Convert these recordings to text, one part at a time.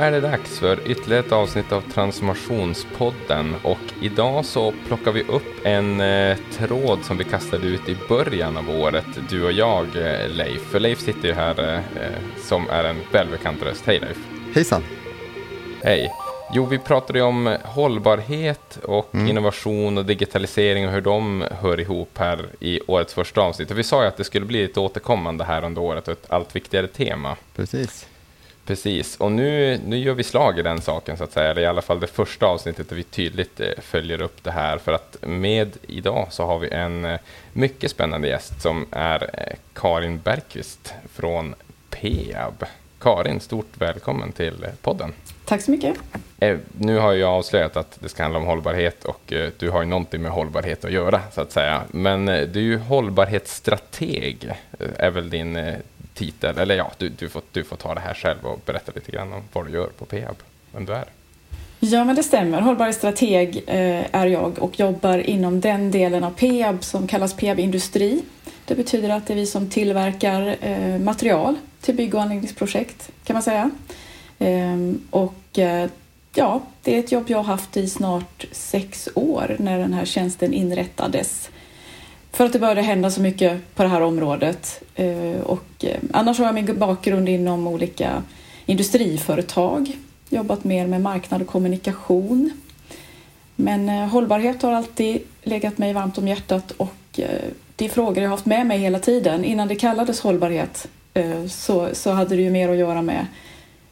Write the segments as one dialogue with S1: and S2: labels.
S1: Är det dags för ytterligare ett avsnitt av Transformationspodden och idag så plockar vi upp en eh, tråd som vi kastade ut i början av året, du och jag eh, Leif. För Leif sitter ju här eh, som är en välbekant röst. Hej Leif!
S2: Hejsan!
S1: Hej! Jo, vi pratade ju om hållbarhet och mm. innovation och digitalisering och hur de hör ihop här i årets första avsnitt. Och vi sa ju att det skulle bli ett återkommande här under året och ett allt viktigare tema.
S2: Precis.
S1: Precis, och nu, nu gör vi slag i den saken så att säga, eller i alla fall det första avsnittet där vi tydligt eh, följer upp det här, för att med idag så har vi en eh, mycket spännande gäst som är eh, Karin Bergqvist från Peab. Karin, stort välkommen till podden.
S3: Tack så mycket.
S1: Nu har jag avslöjat att det ska handla om hållbarhet och du har ju någonting med hållbarhet att göra så att säga. Men du är ju hållbarhetsstrateg, är väl din titel, eller ja, du, du, får, du får ta det här själv och berätta lite grann om vad du gör på Peab, vem du är.
S3: Ja, men det stämmer. Hållbarhetsstrateg eh, är jag och jobbar inom den delen av Peab som kallas Peab Industri. Det betyder att det är vi som tillverkar eh, material till bygg och anläggningsprojekt kan man säga. Ehm, och eh, ja, det är ett jobb jag har haft i snart sex år när den här tjänsten inrättades för att det började hända så mycket på det här området. Eh, och eh, annars har jag min bakgrund inom olika industriföretag, jobbat mer med marknad och kommunikation. Men eh, hållbarhet har alltid legat mig varmt om hjärtat och det är frågor jag haft med mig hela tiden. Innan det kallades hållbarhet så, så hade det ju mer att göra med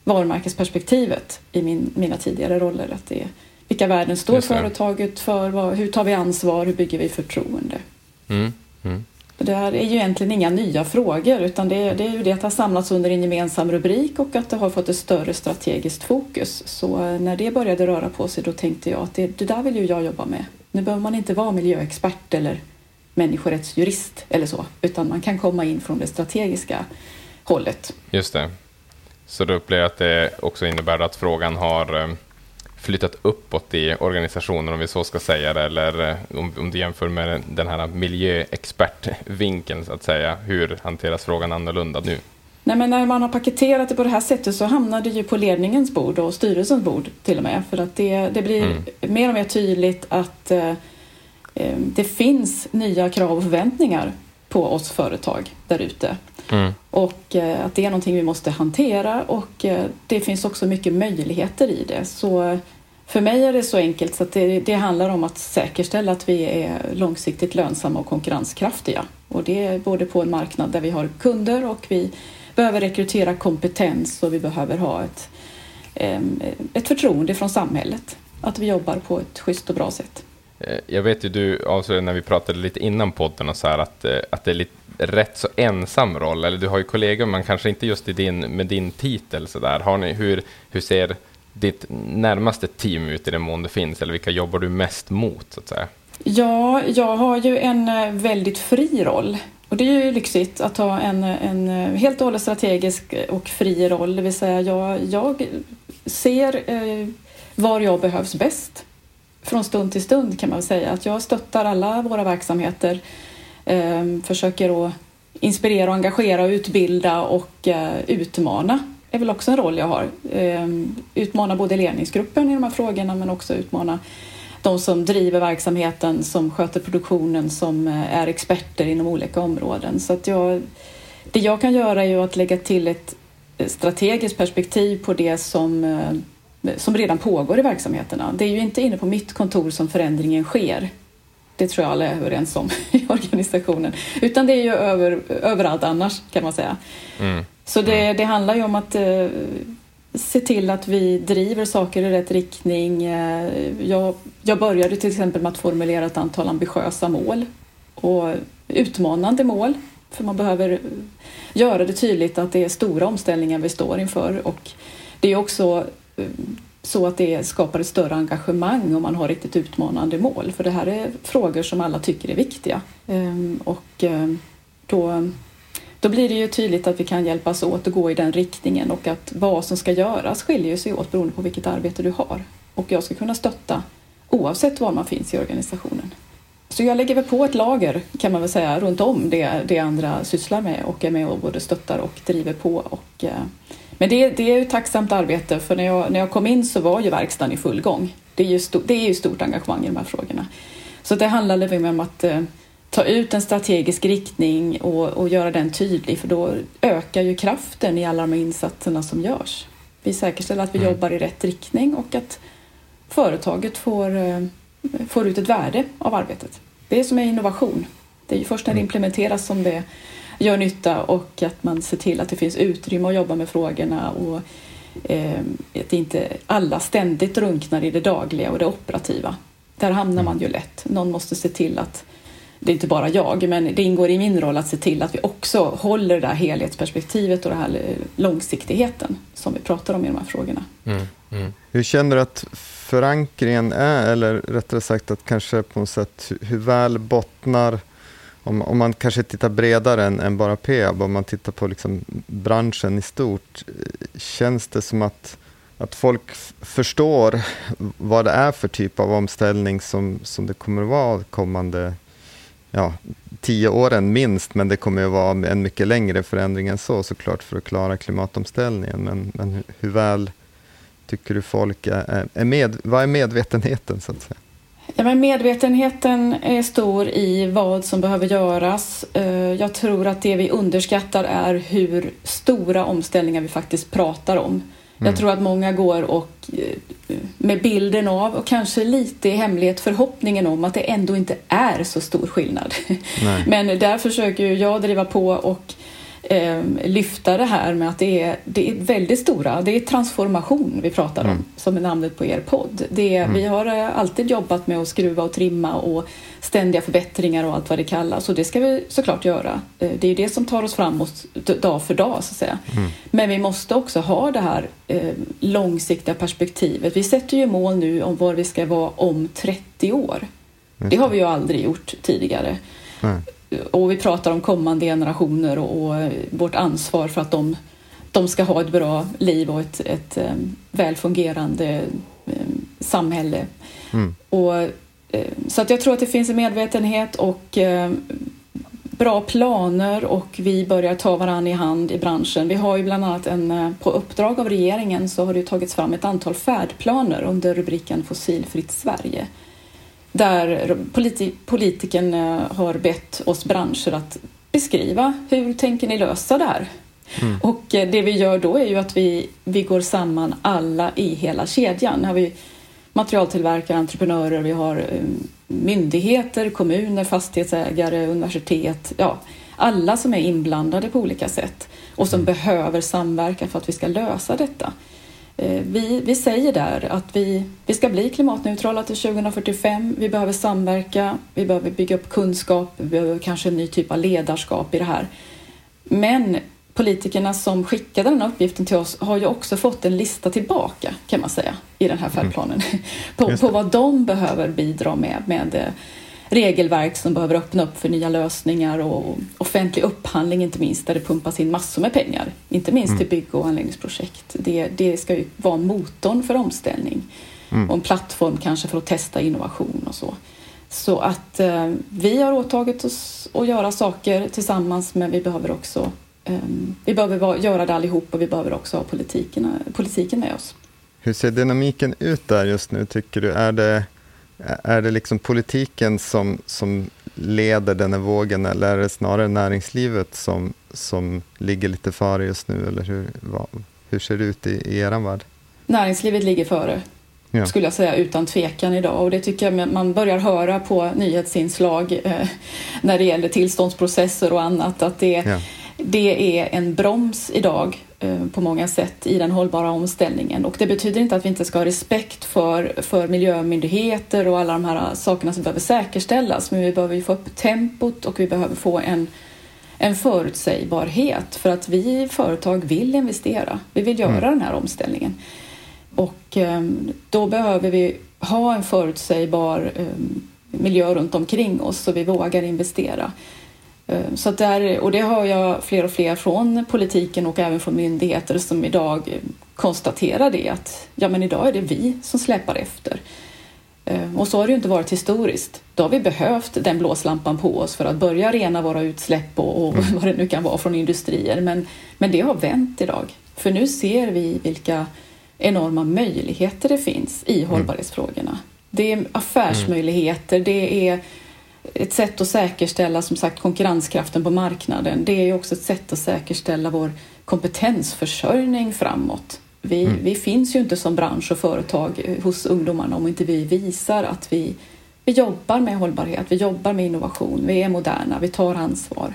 S3: varumärkesperspektivet i min, mina tidigare roller. Att det, vilka värden står företaget för? Vad, hur tar vi ansvar? Hur bygger vi förtroende? Mm. Mm. Det här är ju egentligen inga nya frågor utan det är, det är ju det att det har samlats under en gemensam rubrik och att det har fått ett större strategiskt fokus. Så eh, när det började röra på sig då tänkte jag att det, det där vill ju jag jobba med. Nu behöver man inte vara miljöexpert eller människorättsjurist eller så utan man kan komma in från det strategiska hållet.
S1: Just det. Så du upplever att det också innebär att frågan har eh, flyttat uppåt i organisationen, om vi så ska säga det, eller eh, om, om du jämför med den här miljöexpertvinkeln, så att säga. Hur hanteras frågan annorlunda nu?
S3: Nej, men när man har paketerat det på det här sättet så hamnar det ju på ledningens bord och styrelsens bord till och med. För att det, det blir mm. mer och mer tydligt att eh, eh det finns nya krav och förväntningar på oss företag där ute. Mm. Och eh, att det är någonting vi måste hantera och eh, det finns också mycket möjligheter i det. Så för mig är det så enkelt så att det, det, handlar om att säkerställa att vi är långsiktigt lönsamma och konkurrenskraftiga. Och det är både på en marknad där vi har kunder och vi behöver rekrytera kompetens och vi behöver ha ett, ett förtroende från samhället. Att vi jobbar på ett schysst och bra sätt.
S1: Eh, jag vet ju du avslöjade när vi pratade lite innan podden och så här att, eh, att det är lite rätt så ensam roll, eller du har ju kollegor, men kanske inte just i din, med din titel. Så där. Har ni, hur, hur ser ditt närmaste team ut i den mån det finns, eller vilka jobbar du mest mot? Så att säga?
S3: Ja, jag har ju en eh, väldigt fri roll. Och det är ju lyxigt att ha en, en helt och hållet strategisk och fri roll, det vill säga jag, jag ser eh, var jag behövs bäst från stund till stund kan man säga. Att jag stöttar alla våra verksamheter eh, försöker att inspirera, engagera, utbilda och eh, utmana är väl också en roll jag har. Eh, utmana både ledningsgruppen i de här frågorna men också utmana de som driver verksamheten, som sköter produktionen, som eh, är experter inom olika områden. Så att jag, det jag kan göra är ju att lägga till ett eh, strategiskt perspektiv på det som, eh, som redan pågår i verksamheterna. Det är ju inte inne på mitt kontor som förändringen sker det tror jag alla är överens om i organisationen. Utan det är ju över, överallt annars kan man säga. Mm. Så det, mm. det, handlar ju om att eh, se till att vi driver saker i rätt riktning. Eh, jag, jag började till exempel med att formulera ett antal ambitiösa mål och utmanande mål. För man behöver göra det tydligt att det är stora omställningar vi står inför och det är också så att det skapar ett större engagemang om man har riktigt utmanande mål. För det här är frågor som alla tycker är viktiga. Ehm, och ehm, då, då blir det ju tydligt att vi kan hjälpas åt att gå i den riktningen och att vad som ska göras skiljer sig åt beroende på vilket arbete du har. Och jag ska kunna stötta oavsett var man finns i organisationen. Så jag lägger väl på ett lager kan man väl säga runt om det, det andra sysslar med och är med och både stöttar och driver på och eh, men det, det är ett tacksamt arbete för när jag, när jag kom in så var ju verkstaden i full gång. Det är ju, sto, det är ju stort engagemang i de här frågorna. Så det handlade om att eh, ta ut en strategisk riktning och, och göra den tydlig för då ökar ju kraften i alla de insatserna som görs. Vi säkerställer att vi mm. jobbar i rätt riktning och att företaget får, eh, får ut ett värde av arbetet. Det är som är innovation. Det är ju först när det mm. implementeras som det gör nytta och att man ser till att det finns utrymme att jobba med frågorna och eh, att inte alla ständigt drunknar i det dagliga och det operativa. Där hamnar man ju lätt. Någon måste se till att det är inte bara jag, men det ingår i min roll att se till att vi också håller det där helhetsperspektivet och den här långsiktigheten som vi pratar om i de här frågorna. Mm,
S2: mm. Hur känner du att förankringen är, eller rättare sagt att kanske på något sätt hur väl bottnar om, om man kanske tittar bredare än, än bara Peab, om man tittar på liksom branschen i stort, känns det som att, att folk förstår vad det är för typ av omställning som, som det kommer att vara kommande ja, tio åren minst, men det kommer att vara en mycket längre förändring än så såklart för att klara klimatomställningen. Men, men hur väl tycker du folk är, är med, vad är medvetenheten så att säga?
S3: Ja, men medvetenheten är stor i vad som behöver göras. Eh, jag tror att det vi underskattar är hur stora omställningar vi faktiskt pratar om. Mm. Jag tror att många går och eh, med bilden av och kanske lite i hemlighet förhoppningen om att det ändå inte är så stor skillnad. Nej. Men där försöker jag driva på och eh, lyfta det här med att det är, det är väldigt stora, det är transformation vi pratar om, mm. som är namnet på er podd. Det är, mm. Vi har eh, alltid jobbat med att skruva och trimma och ständiga förbättringar och allt vad det kallas och det ska vi såklart göra. Eh, det är det som tar oss framåt dag för dag så att säga. Mm. Men vi måste också ha det här eh, långsiktiga perspektivet. Vi sätter ju mål nu om var vi ska vara om 30 år. Det har vi ju aldrig gjort tidigare. Mm och vi pratar om kommande generationer och, och, vårt ansvar för att de, de ska ha ett bra liv och ett, ett um, väl fungerande um, samhälle. Mm. Och, så att jag tror att det finns en medvetenhet och bra planer och vi börjar ta varandra i hand i branschen. Vi har ju bland annat en, på uppdrag av regeringen så har det tagits fram ett antal färdplaner under rubriken Fossilfritt Sverige där politi politiken eh, har bett oss branscher att beskriva hur tänker ni lösa det här? Mm. Och eh, det vi gör då är ju att vi, vi går samman alla i hela kedjan. Har vi materialtillverkare, entreprenörer, vi har eh, myndigheter, kommuner, fastighetsägare, universitet, ja, alla som är inblandade på olika sätt och som mm. behöver samverka för att vi ska lösa detta. Eh, vi, vi säger där att vi, vi ska bli klimatneutrala till 2045. Vi behöver samverka, vi behöver bygga upp kunskap, vi behöver kanske en ny typ av ledarskap i det här. Men politikerna som skickade den här uppgiften till oss har ju också fått en lista tillbaka kan man säga i den här färdplanen mm. på, på vad de behöver bidra med, med eh, regelverk som behöver öppna upp för nya lösningar och offentlig upphandling inte minst där det pumpas in massor med pengar. Inte minst mm. till bygg och anläggningsprojekt. Det, det ska ju vara motorn för omställning mm. och en plattform kanske för att testa innovation och så. Så att eh, vi har åtagit oss att göra saker tillsammans men vi behöver också eh, vi behöver göra det allihop och vi behöver också ha politiken, politiken med oss.
S2: Hur ser dynamiken ut där just nu tycker du? Är det är det liksom politiken som, som leder den här vågen eller är det snarare näringslivet som, som ligger lite före just nu? Eller hur, vad, hur ser det ut i, i er värld?
S3: Näringslivet ligger före, ja. skulle jag säga utan tvekan idag. Och det tycker jag man börjar höra på nyhetsinslag eh, när det gäller tillståndsprocesser och annat. Att det, ja. det är en broms idag på många sätt i den hållbara omställningen. Och det betyder inte att vi inte ska ha respekt för, för miljömyndigheter och alla de här sakerna som behöver säkerställas. Men vi behöver få upp tempot och vi behöver få en, en förutsägbarhet för att vi företag vill investera. Vi vill göra mm. den här omställningen. Och um, då behöver vi ha en förutsägbar miljö runt omkring oss så vi vågar investera. Eh, så där, och det hör jag fler och fler från politiken och även från myndigheter som idag konstaterar det att ja, men idag är det vi som släpar efter. Eh, och så har det ju inte varit historiskt. Då har vi behövt den blåslampan på oss för att börja rena våra utsläpp och, och mm. vad det nu kan vara från industrier. Men, men det har vänt idag. För nu ser vi vilka enorma möjligheter det finns i mm. hållbarhetsfrågorna. Det är affärsmöjligheter, det är ett sätt att säkerställa som sagt konkurrenskraften på marknaden. Det är också ett sätt att säkerställa vår kompetensförsörjning framåt. Vi, mm. vi finns ju inte som bransch och företag hos ungdomarna om inte vi visar att vi, vi jobbar med hållbarhet, vi jobbar med innovation, vi är moderna, vi tar ansvar.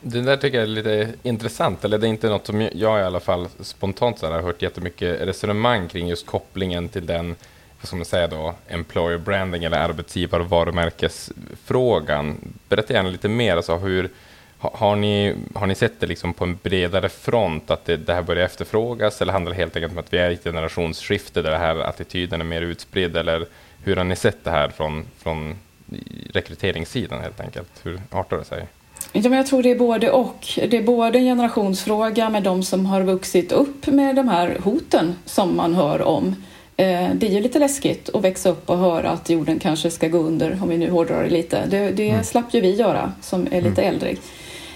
S1: Det där tycker jag är lite intressant, eller det är inte något som jag i alla fall spontant så har hört jättemycket resonemang kring just kopplingen till den, vad ska man säga då, employer branding eller arbetsgivar och varumärkesfrågan. Berätta gärna lite mer, alltså hur, har ni, har ni sett det liksom på en bredare front, att det, det här börjar efterfrågas, eller handlar det helt enkelt om att vi är i ett generationsskifte där den här attityden är mer utspridd, eller hur har ni sett det här från, från rekryteringssidan helt enkelt? Hur artar det sig?
S3: Ja, men jag tror det är både och. Det är både en generationsfråga med de som har vuxit upp med de här hoten som man hör om. Eh, det är ju lite läskigt att växa upp och höra att jorden kanske ska gå under, om vi nu hårdrar det lite. Det, det mm. slapp ju vi göra som är lite mm. äldre.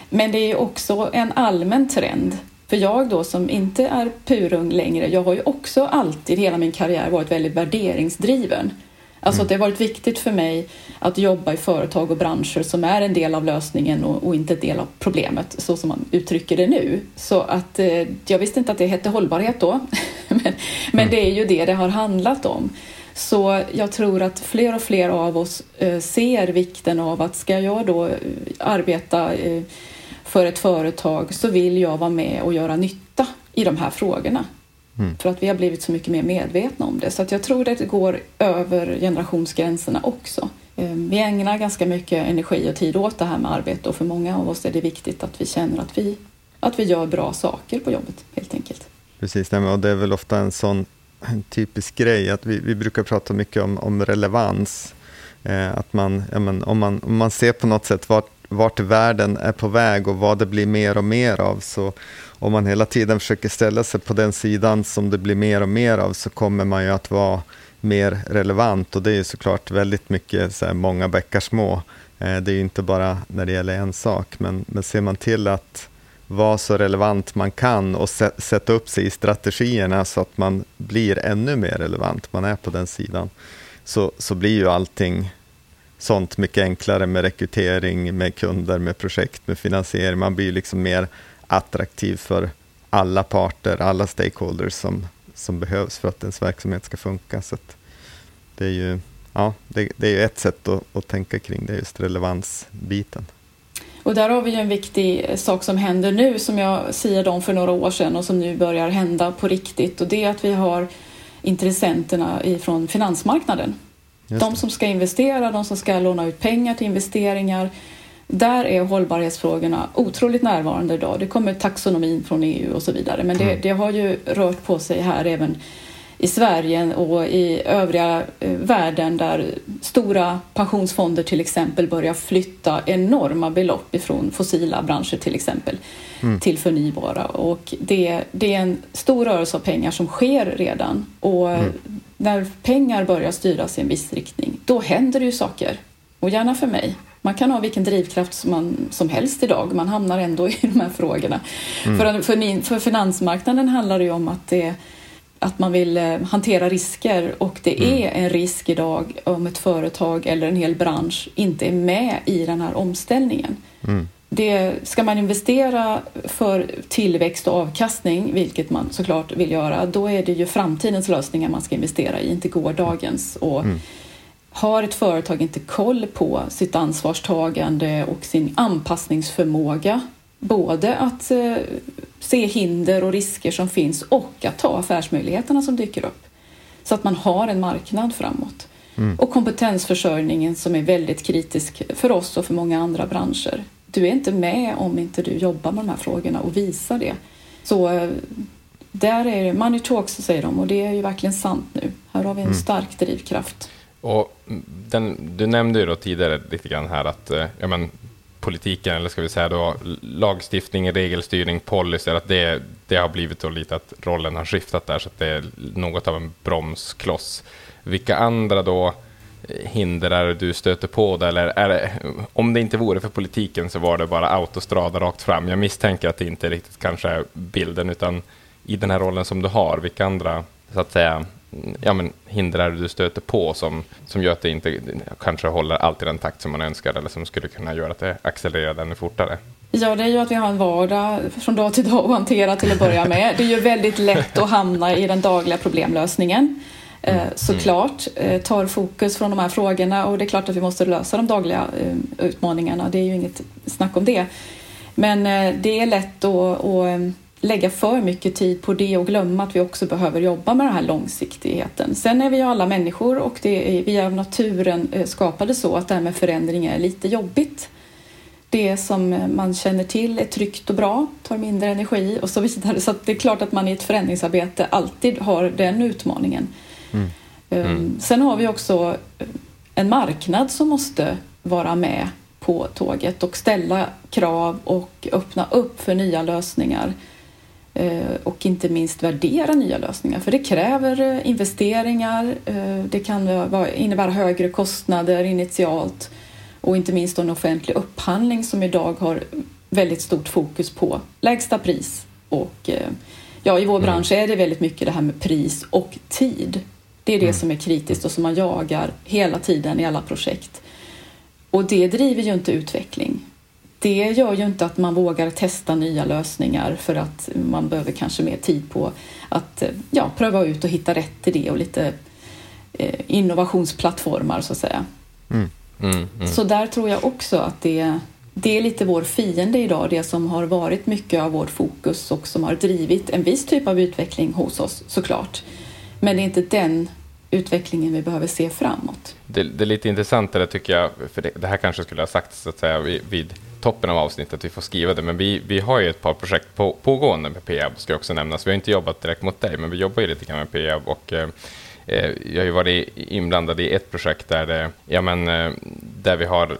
S3: Men det är också en allmän trend. För jag då som inte är purung längre, jag har ju också alltid hela min karriär varit väldigt värderingsdriven. Alltså mm. det har varit viktigt för mig att jobba i företag och branscher som är en del av lösningen och, och inte en del av problemet, så som man uttrycker det nu. Så att eh, jag visste inte att det hette hållbarhet då, men, men mm. det är ju det det har handlat om. Så jag tror att fler och fler av oss eh, ser vikten av att ska jag då eh, arbeta eh, för ett företag så vill jag vara med och göra nytta i de här frågorna. Mm. För att vi har blivit så mycket mer medvetna om det. Så att jag tror att det går över generationsgränserna också. Ehm, vi ägnar ganska mycket energi och tid åt det här med arbete och för många av oss är det viktigt att vi känner att vi, att vi gör bra saker på jobbet helt enkelt.
S2: Precis, och det är väl ofta en sån typisk grej att vi, vi brukar prata mycket om, om relevans. Eh, att man, men, om, man, om man ser på något sätt vart, vart världen är på väg och vad det blir mer och mer av, så om man hela tiden försöker ställa sig på den sidan som det blir mer och mer av, så kommer man ju att vara mer relevant. Och det är ju såklart väldigt mycket så här, många bäckar små. Eh, det är ju inte bara när det gäller en sak, men, men ser man till att vara så relevant man kan och sätta upp sig i strategierna så att man blir ännu mer relevant, man är på den sidan, så, så blir ju allting sånt mycket enklare med rekrytering, med kunder, med projekt, med finansiering. Man blir liksom mer attraktiv för alla parter, alla stakeholders som, som behövs för att ens verksamhet ska funka. Så det är ju ja, det, det, är ett sätt att, att tänka kring det, just relevansbiten.
S3: Och där har vi en viktig sak som händer nu som jag siade om för några år sedan och som nu börjar hända på riktigt och det är att vi har intressenterna ifrån finansmarknaden. De som ska investera, de som ska låna ut pengar till investeringar. Där är hållbarhetsfrågorna otroligt närvarande idag. Det kommer taxonomin från EU och så vidare. Men det, mm. det har ju rört på sig här även i Sverige och i övriga eh, världen där stora pensionsfonder till exempel börjar flytta enorma belopp ifrån fossila branscher till exempel mm. till förnybara. Och det, det, är en stor rörelse av pengar som sker redan. Och mm. när pengar börjar styras i en viss riktning, då händer det ju saker. Och gärna för mig. Man kan ha vilken drivkraft som, man, som helst idag, man hamnar ändå i de här frågorna. Mm. För, för, för finansmarknaden handlar det ju om att det att man vill eh, hantera risker och det mm. är en risk idag om ett företag eller en hel bransch inte är med i den här omställningen. Mm. Det, ska man investera för tillväxt och avkastning, vilket man såklart vill göra, då är det ju framtidens lösningar man ska investera i, inte gårdagens. Och mm. Har ett företag inte koll på sitt ansvarstagande och sin anpassningsförmåga både att eh, se hinder och risker som finns och att ta affärsmöjligheterna som dyker upp. Så att man har en marknad framåt. Mm. Och kompetensförsörjningen som är väldigt kritisk för oss och för många andra branscher. Du är inte med om inte du jobbar med de här frågorna och visar det. Så eh, där är det, money talks säger de och det är ju verkligen sant nu. Här har vi en mm. stark drivkraft.
S1: Och den, du nämnde ju då tidigare lite grann här att eh, ja, men, politiken, eller ska vi säga då lagstiftning, regelstyrning, policyer, att det, det har blivit så lite att rollen har skiftat där, så att det är något av en bromskloss. Vilka andra då eh, hinder är det du stöter på? Det, eller är det, om det inte vore för politiken så var det bara autostrada rakt fram. Jag misstänker att det inte riktigt kanske är bilden, utan i den här rollen som du har, vilka andra så att säga, ja, men det du stöter på som, som gör att det inte kanske håller alltid den takt som man önskar eller som skulle kunna göra att det accelererar ännu fortare?
S3: Ja, det är ju att vi har en vardag från dag till dag att hantera till att börja med. Det är ju väldigt lätt att hamna i den dagliga problemlösningen. Eh, mm. såklart eh, tar fokus från de här frågorna och det är klart att vi måste lösa de dagliga eh, utmaningarna. Det är ju inget snack om det. Men det är lätt att, att lägga för mycket tid på det och glömma att vi också behöver jobba med den här långsiktigheten. Sen är vi ju alla människor och det är, vi av naturen skapade så att det här med förändring är lite jobbigt. Det som man känner till är tryggt och bra, tar mindre energi och så vidare. Så det är klart att man i ett förändringsarbete alltid har den utmaningen. Mm. Mm. Sen har vi också en marknad som måste vara med på tåget och ställa krav och öppna upp för nya lösningar eh, och inte minst värdera nya lösningar. För det kräver eh, investeringar, det kan innebära högre kostnader initialt och inte minst en offentlig upphandling som idag har väldigt stort fokus på lägsta pris och ja, i vår mm. bransch är det väldigt mycket det här med pris och tid. Det är det mm. som är kritiskt och som man jagar hela tiden i alla projekt. Och det driver ju inte utveckling. Det gör ju inte att man vågar testa nya lösningar för att man behöver kanske mer tid på att ja, pröva ut och hitta rätt till det och lite eh, innovationsplattformar så att säga. Mm. Mm, mm. Så där tror jag också att det, det är lite vår fiende idag, det som har varit mycket av vårt fokus och som har drivit en viss typ av utveckling hos oss såklart. Men det är inte den utvecklingen vi behöver se framåt.
S1: Det, det är lite intressant det tycker jag, för det, det, här kanske skulle ha sagts så att säga vid, vid toppen av avsnittet, vi får skriva det, men vi, vi har ju ett par projekt på, pågående med Peab, ska också nämnas. Vi har inte jobbat direkt mot dig, men vi jobbar ju lite grann med Peab och eh, eh, jag har ju varit inblandad i ett projekt där, det, ja, men, eh, där vi har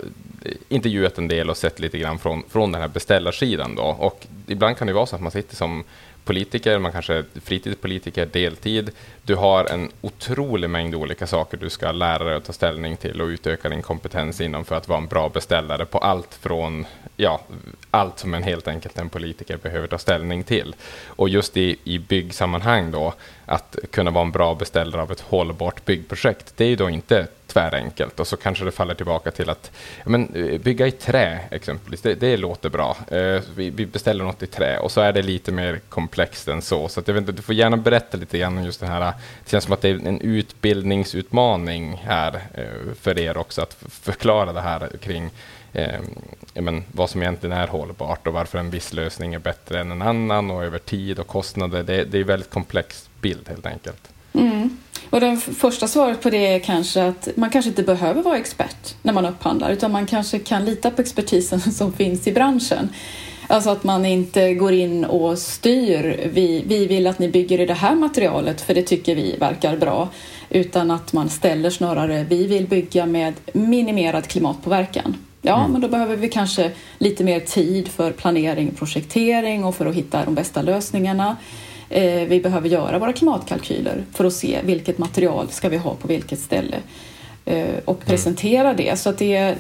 S1: intervjuat en del och sett lite grann från, från den här beställarsidan. Då. Och ibland kan det vara så att man sitter som politiker, man kanske är fritidspolitiker, deltid. Du har en otrolig mängd olika saker du ska lära dig att ta ställning till och utöka din kompetens inom för att vara en bra beställare på allt från ja, allt som en helt enkelt en politiker behöver ta ställning till. Och just i, i byggsammanhang då, att kunna vara en bra beställare av ett hållbart byggprojekt, det är ju då inte tvärenkelt. Och så kanske det faller tillbaka till att men, eh, bygga i trä, exempelvis, det, det låter bra. Eh, vi, vi, beställer något i trä och så är det lite mer komplext än så. Så att, jag vet inte, du får gärna berätta lite grann om just det här. Eh, det känns som att det är en utbildningsutmaning här eh, för er också, att förklara det här kring eh, men, vad som egentligen är hållbart och varför en viss lösning är bättre än en annan och över tid och kostnader. Det, det är en väldigt komplex bild helt enkelt.
S3: Mm. Och det första svaret på det är kanske att man kanske inte behöver vara expert när man upphandlar utan man kanske kan lita på expertisen som finns i branschen. Alltså att man inte går in och styr, vi, vi vill att ni bygger i det här materialet för det tycker vi verkar bra. Utan att man ställer snarare, vi vill bygga med minimerad klimatpåverkan. Ja, mm. men då behöver vi kanske lite mer tid för planering och projektering och för att hitta de bästa lösningarna. Eh, vi behöver göra våra klimatkalkyler för att se vilket material ska vi ha på vilket ställe eh, och mm. presentera det. Så det,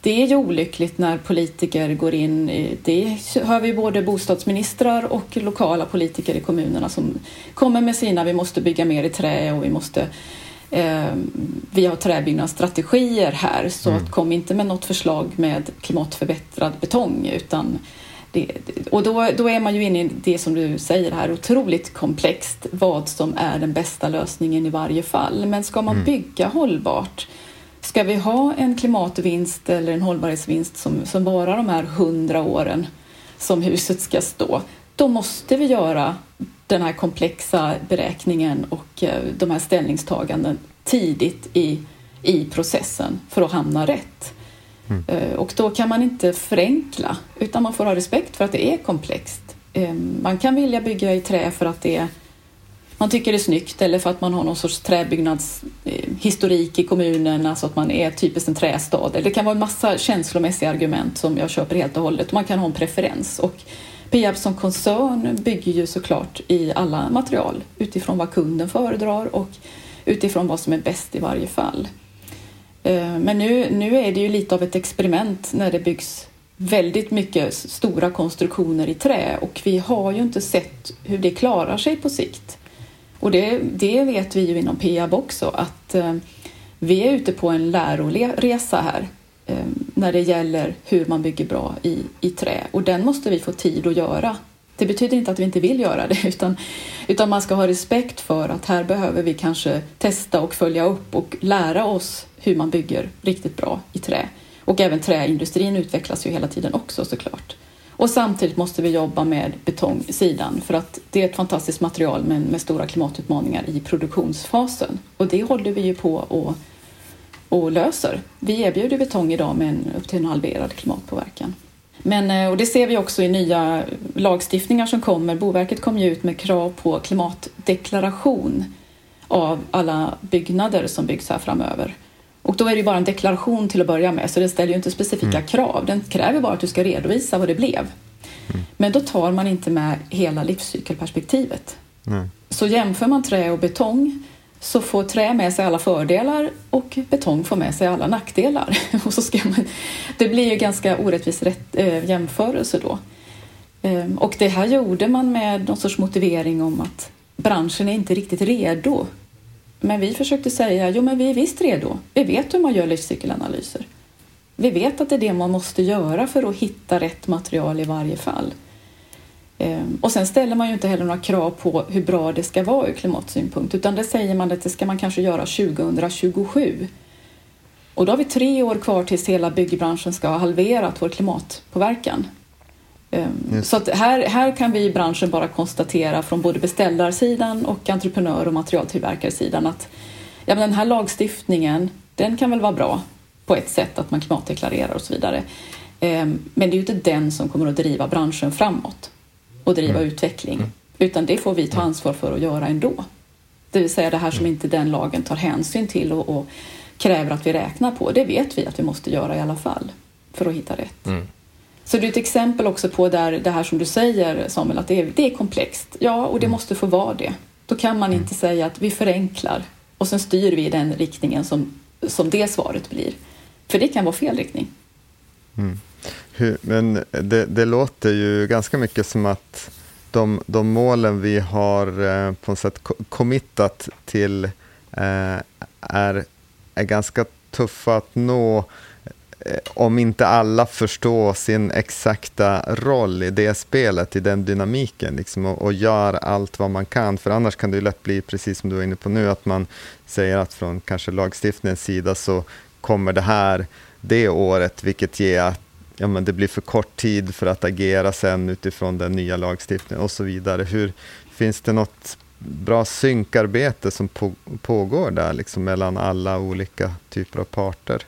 S3: det är ju olyckligt när politiker går in. I, det hör vi både bostadsministrar och lokala politiker i kommunerna som kommer med sina vi måste bygga mer i trä och vi måste eh, vi har träbyggnadsstrategier här så mm. kom inte med något förslag med klimatförbättrad betong utan det, och då, då är man ju inne i det som du säger här, otroligt komplext vad som är den bästa lösningen i varje fall. Men ska man mm. bygga hållbart, ska vi ha en klimatvinst eller en hållbarhetsvinst som, som varar de här hundra åren som huset ska stå, då måste vi göra den här komplexa beräkningen och eh, de här ställningstaganden tidigt i, i processen för att hamna rätt. Mm. Eh, och då kan man inte förenkla utan man får ha respekt för att det är komplext. Eh, man kan vilja bygga i trä för att det är, man tycker det är snyggt eller för att man har någon sorts träbyggnadshistorik eh, i kommunen, alltså att man är typiskt en trästad. Det kan vara en massa känslomässiga argument som jag köper helt och hållet. Man kan ha en preferens. Och Peab som koncern bygger ju såklart i alla material utifrån vad kunden föredrar och utifrån vad som är bäst i varje fall. Eh, men nu, nu är det ju lite av ett experiment när det byggs väldigt mycket stora konstruktioner i trä och vi har ju inte sett hur det klarar sig på sikt. Och det, det vet vi ju inom Peab också att eh, vi är ute på en läroresa här eh, när det gäller hur man bygger bra i, i trä och den måste vi få tid att göra. Det betyder inte att vi inte vill göra det utan, utan man ska ha respekt för att här behöver vi kanske testa och följa upp och lära oss hur man bygger riktigt bra i trä. Och även träindustrin utvecklas ju hela tiden också såklart. Och samtidigt måste vi jobba med betongsidan för att det är ett fantastiskt material men med stora klimatutmaningar i produktionsfasen. Och det håller vi ju på och, och löser. Vi erbjuder betong idag med en, upp till en halverad klimatpåverkan. Men, eh, och det ser vi också i nya lagstiftningar som kommer. Boverket kommer ju ut med krav på klimatdeklaration av alla byggnader som byggs här framöver. Och då är det bara en deklaration till att börja med, så det ställer ju inte specifika mm. krav. Den kräver bara att du ska redovisa vad det blev. Mm. Men då tar man inte med hela livscykelperspektivet. Mm. Så jämför man trä och betong så får trä med sig alla fördelar och betong får med sig alla nackdelar. och så ska man, det blir ju ganska orättvis rätt, äh, jämförelse då. Ehm, och det här gjorde man med någon sorts motivering om att branschen är inte riktigt redo men vi försökte säga, jo men vi är visst redo. Vi vet hur man gör livscykelanalyser. Vi vet att det är det man måste göra för att hitta rätt material i varje fall. Ehm, och sen ställer man ju inte heller några krav på hur bra det ska vara ur klimatsynpunkt utan det säger man att det ska man kanske göra 2027. Och då har vi tre år kvar tills hela byggbranschen ska ha halverat vår klimatpåverkan. Ehm, så här, här kan vi i branschen bara konstatera från både beställarsidan och entreprenör och materialtillverkarsidan att ja, men den här lagstiftningen, den kan väl vara bra på ett sätt att man klimatdeklarerar och så vidare. Ehm, men det är ju inte den som kommer att driva branschen framåt och driva mm. utveckling, mm. utan det får vi ta ansvar för att göra ändå. Det vill säga det här som mm. inte den lagen tar hänsyn till och, och kräver att vi räknar på, det vet vi att vi måste göra i alla fall för att hitta rätt. Mm. Så det är ett exempel också på där det här som du säger Samuel, att det är, det är komplext. Ja, och det mm. måste få vara det. Då kan man inte säga att vi förenklar och sen styr vi i den riktningen som, som det svaret blir. För det kan vara fel riktning.
S2: Mm. Hur, men det, det, låter ju ganska mycket som att de, de målen vi har eh, på något sätt committat till eh, är, är ganska tuffa att nå Eh, om inte alla förstår sin exakta roll i det spelet, i den dynamiken, liksom, och, och, gör allt vad man kan. För annars kan det ju lätt bli, precis som du var inne på nu, att man säger att från kanske lagstiftningens sida så kommer det här det året, vilket ger att ja, men det blir för kort tid för att agera sen utifrån den nya lagstiftningen och så vidare. Hur, finns det något bra synkarbete som på, pågår där liksom, mellan alla olika typer av parter?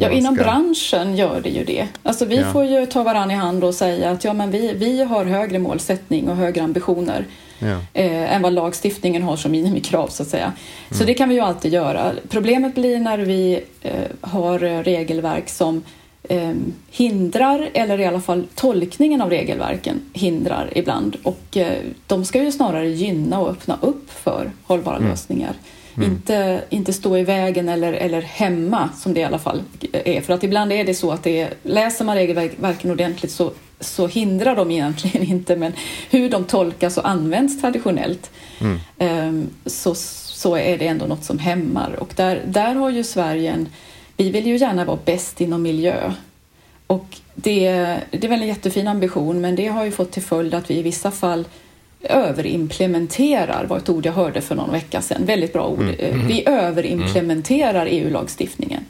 S3: Ja, inom ska... branschen gör det ju det. Alltså vi ja. får ju ta varandra i hand och säga att ja, men vi, vi har högre målsättning och högre ambitioner ja. eh, än vad lagstiftningen har som minimikrav så att säga. Så mm. det kan vi ju alltid göra. Problemet blir när vi eh, har regelverk som eh, hindrar, eller i alla fall tolkningen av regelverken hindrar ibland. Och eh, de ska ju snarare gynna och öppna upp för hållbara mm. lösningar. Mm. Inte, inte stå i vägen eller, eller hämma som det i alla fall är. För att ibland är det så att det är, läser man regelverken ordentligt så, så hindrar de egentligen inte men hur de tolkas och används traditionellt mm. um, så, så är det ändå något som hämmar. Och där, där har ju Sverige en... Vi vill ju gärna vara bäst inom miljö. Och det, det är väl en jättefin ambition men det har ju fått till följd att vi i vissa fall överimplementerar var ett ord jag hörde för någon vecka sedan. Väldigt bra ord. Mm. Mm. Vi överimplementerar mm. EU-lagstiftningen.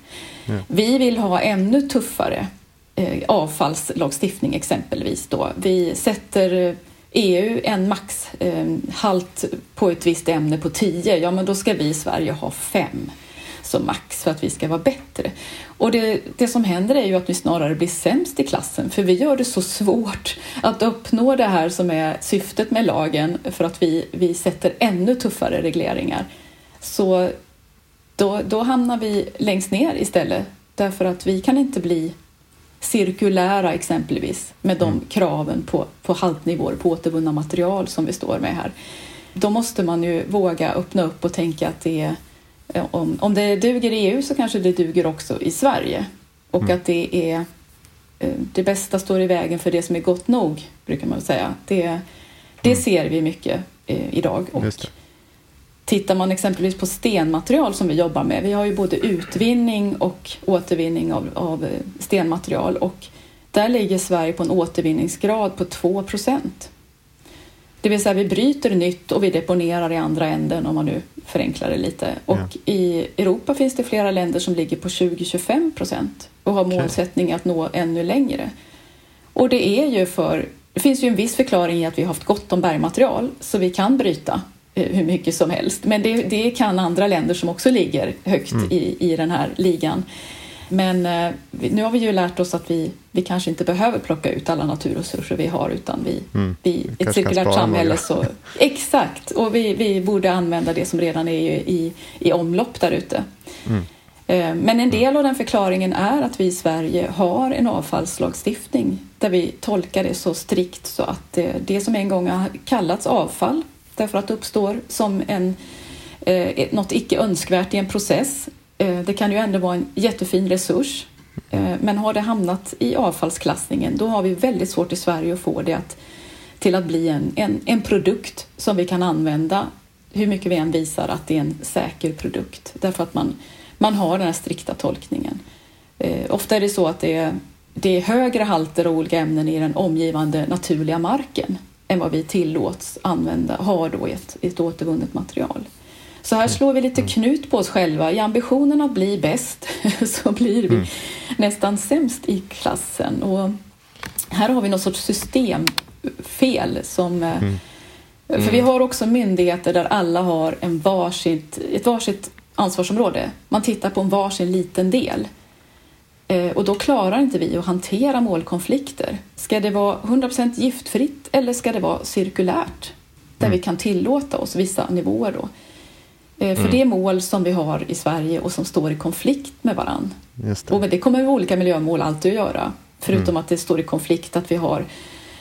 S3: Vi vill ha ännu tuffare eh, avfallslagstiftning exempelvis. Då. Vi sätter EU en maxhalt eh, på ett visst ämne på 10, ja men då ska vi i Sverige ha 5 som max för att vi ska vara bättre. Och det, det som händer är ju att vi snarare blir sämst i klassen för vi gör det så svårt att uppnå det här som är syftet med lagen för att vi, vi sätter ännu tuffare regleringar. Så då, då hamnar vi längst ner istället därför att vi kan inte bli cirkulära exempelvis med de mm. kraven på, på haltnivåer på återvunna material som vi står med här. Då måste man ju våga öppna upp och tänka att det är om, om det duger i EU så kanske det duger också i Sverige och mm. att det är det bästa står i vägen för det som är gott nog, brukar man säga. Det, det mm. ser vi mycket idag. Och Tittar man exempelvis på stenmaterial som vi jobbar med, vi har ju både utvinning och återvinning av, av stenmaterial och där ligger Sverige på en återvinningsgrad på 2 procent. Det vill säga vi bryter nytt och vi deponerar i andra änden om man nu förenklar det lite. Och ja. i Europa finns det flera länder som ligger på 20-25 procent och har okay. målsättning att nå ännu längre. Och det är ju för, det finns ju en viss förklaring i att vi har haft gott om bergmaterial så vi kan bryta eh, hur mycket som helst. Men det, det kan andra länder som också ligger högt mm. i, i den här ligan. Men eh, nu har vi ju lärt oss att vi, vi kanske inte behöver plocka ut alla naturresurser vi har utan vi, mm. vi i ett cirkulärt samhälle så... Exakt! Och vi, vi borde använda det som redan är i, i omlopp där ute. Mm. Eh, men en del av den förklaringen är att vi i Sverige har en avfallslagstiftning där vi tolkar det så strikt så att det, det som en gång har kallats avfall därför att det uppstår som en, eh, något icke önskvärt i en process Eh, Eh, det kan ju ändå vara en jättefin resurs. Eh, men har det hamnat i avfallsklassningen då har vi väldigt svårt i Sverige att få det att, till att bli en, en, en produkt som vi kan använda hur mycket vi än visar att det är en säker produkt. Därför att man, man har den här strikta tolkningen. Eh, ofta är det så att det är, det är högre halter av olika ämnen i den omgivande naturliga marken än vad vi tillåts använda, ha då i ett, ett återvunnet material. Så här slår vi lite mm. knut på oss själva. I ambitionen att bli bäst så blir vi mm. nästan sämst i klassen. Och här har vi något sorts systemfel som eh, mm. För vi har också myndigheter där alla har en varsitt, ett varsitt ansvarsområde. Man tittar på en varsin liten del. Eh, och då klarar inte vi att hantera målkonflikter. Ska det vara 100% giftfritt eller ska det vara cirkulärt? Där mm. vi kan tillåta oss vissa nivåer då. Eh, för mm. det är mål som vi har i Sverige och som står i konflikt med varann. Det. Och det kommer olika miljömål alltid att göra. Förutom mm. att det står i konflikt att vi har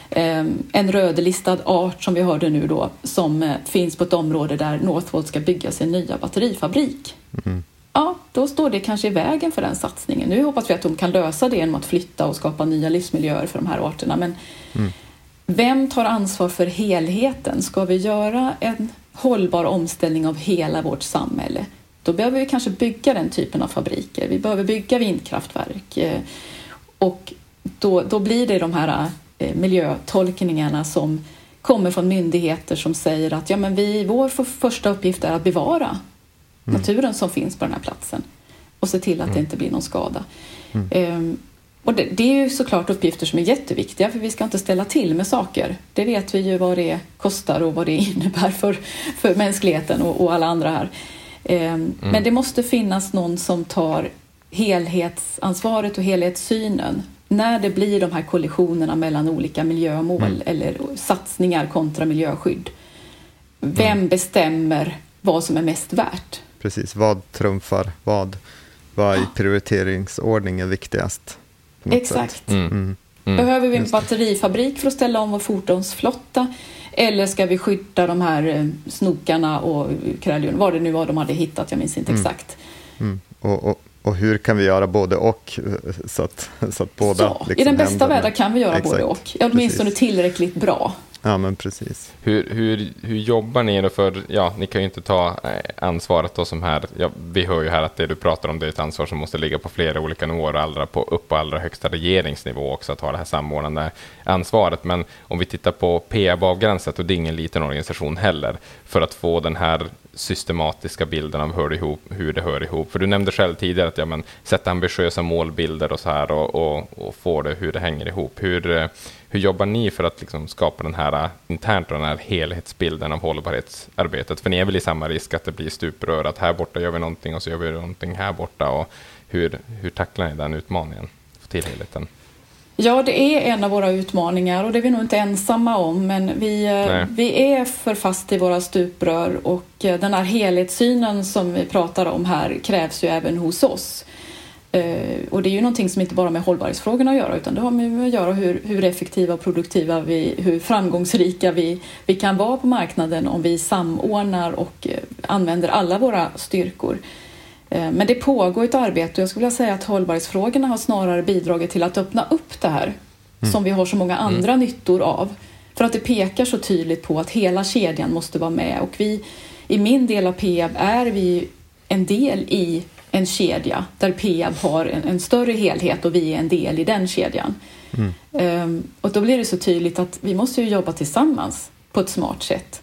S3: eh, en rödlistad art som vi hörde nu då som eh, finns på ett område där Northvolt ska bygga sin nya batterifabrik. Mm. Ja, då står det kanske i vägen för den satsningen. Nu hoppas vi att de kan lösa det genom att flytta och skapa nya livsmiljöer för de här arterna. Men mm. vem tar ansvar för helheten? Ska vi göra en hållbar omställning av hela vårt samhälle, då behöver vi kanske bygga den typen av fabriker. Vi behöver bygga vindkraftverk eh, och då, då blir det de här eh, miljötolkningarna som kommer från myndigheter som säger att ja, men vi, vår första uppgift är att bevara mm. naturen som finns på den här platsen och se till att mm. det inte blir någon skada. Mm. Och det, det, är ju såklart uppgifter som är jätteviktiga för vi ska inte ställa till med saker. Det vet vi ju vad det kostar och vad det innebär för, för mänskligheten och, och alla andra här. Eh, mm. Men det måste finnas någon som tar helhetsansvaret och helhetssynen när det blir de här kollisionerna mellan olika miljömål mm. eller satsningar kontra miljöskydd. Vem mm. bestämmer vad som är mest värt?
S2: Precis, vad trumfar vad? Vad i prioriteringsordning är viktigast?
S3: Exakt. Mm. mm. Mm. Behöver vi en batterifabrik för att ställa om vår fordonsflotta? Eller ska vi skydda de här eh, snokarna och kräldjuren, vad det nu var de hade hittat, jag minns inte mm. exakt.
S2: Mm. Och, och, och, hur kan vi göra både och? Eh, så att, så att båda ja,
S3: liksom I den bästa världen kan vi göra exakt. både och, åtminstone Precis. tillräckligt bra.
S2: Ja, men precis.
S1: Hur, hur, hur jobbar ni då för, ja, ni kan ju inte ta eh, ansvaret då som här, ja, vi hör ju här att det du pratar om det är ett ansvar som måste ligga på flera olika nivåer, allra på, upp på allra högsta regeringsnivå också, att ha det här samordnande ansvaret. Men om vi tittar på PAB-avgränsat, och det är ingen liten organisation heller, för att få den här systematiska bilden av hur det, ihop, hur det hör ihop. För du nämnde själv tidigare att ja, men, sätta ambitiösa målbilder och så här och, och, och få det hur det hänger ihop. Hur, eh, hur jobbar ni för att liksom skapa den här eh, internt den här helhetsbilden av hållbarhetsarbetet? För ni är väl i samma risk att det blir stuprör, att här borta gör vi någonting och så gör vi någonting här borta. Och hur, hur tacklar ni den utmaningen? till helheten?
S3: Ja, det är en av våra utmaningar och det är vi nog inte ensamma om. Men vi, eh, vi är för fast i våra stuprör och eh, den här helhetssynen som vi pratar om här krävs ju även hos oss. Eh, och det är ju någonting som inte bara med hållbarhetsfrågorna att göra utan det har med att göra hur, hur effektiva och produktiva vi, hur framgångsrika vi, vi kan vara på marknaden om vi samordnar och använder alla våra styrkor. Eh, men det pågår ett arbete och jag skulle vilja säga att hållbarhetsfrågorna har snarare bidragit till att öppna upp det här mm. som vi har så många mm. andra mm. nyttor av. För att det pekar så tydligt på att hela kedjan måste vara med och vi i min del av Peab är vi en del i en kedja där Peab har en, en, större helhet och vi är en del i den kedjan. Mm. Um, och då blir det så tydligt att vi måste ju jobba tillsammans på ett smart sätt.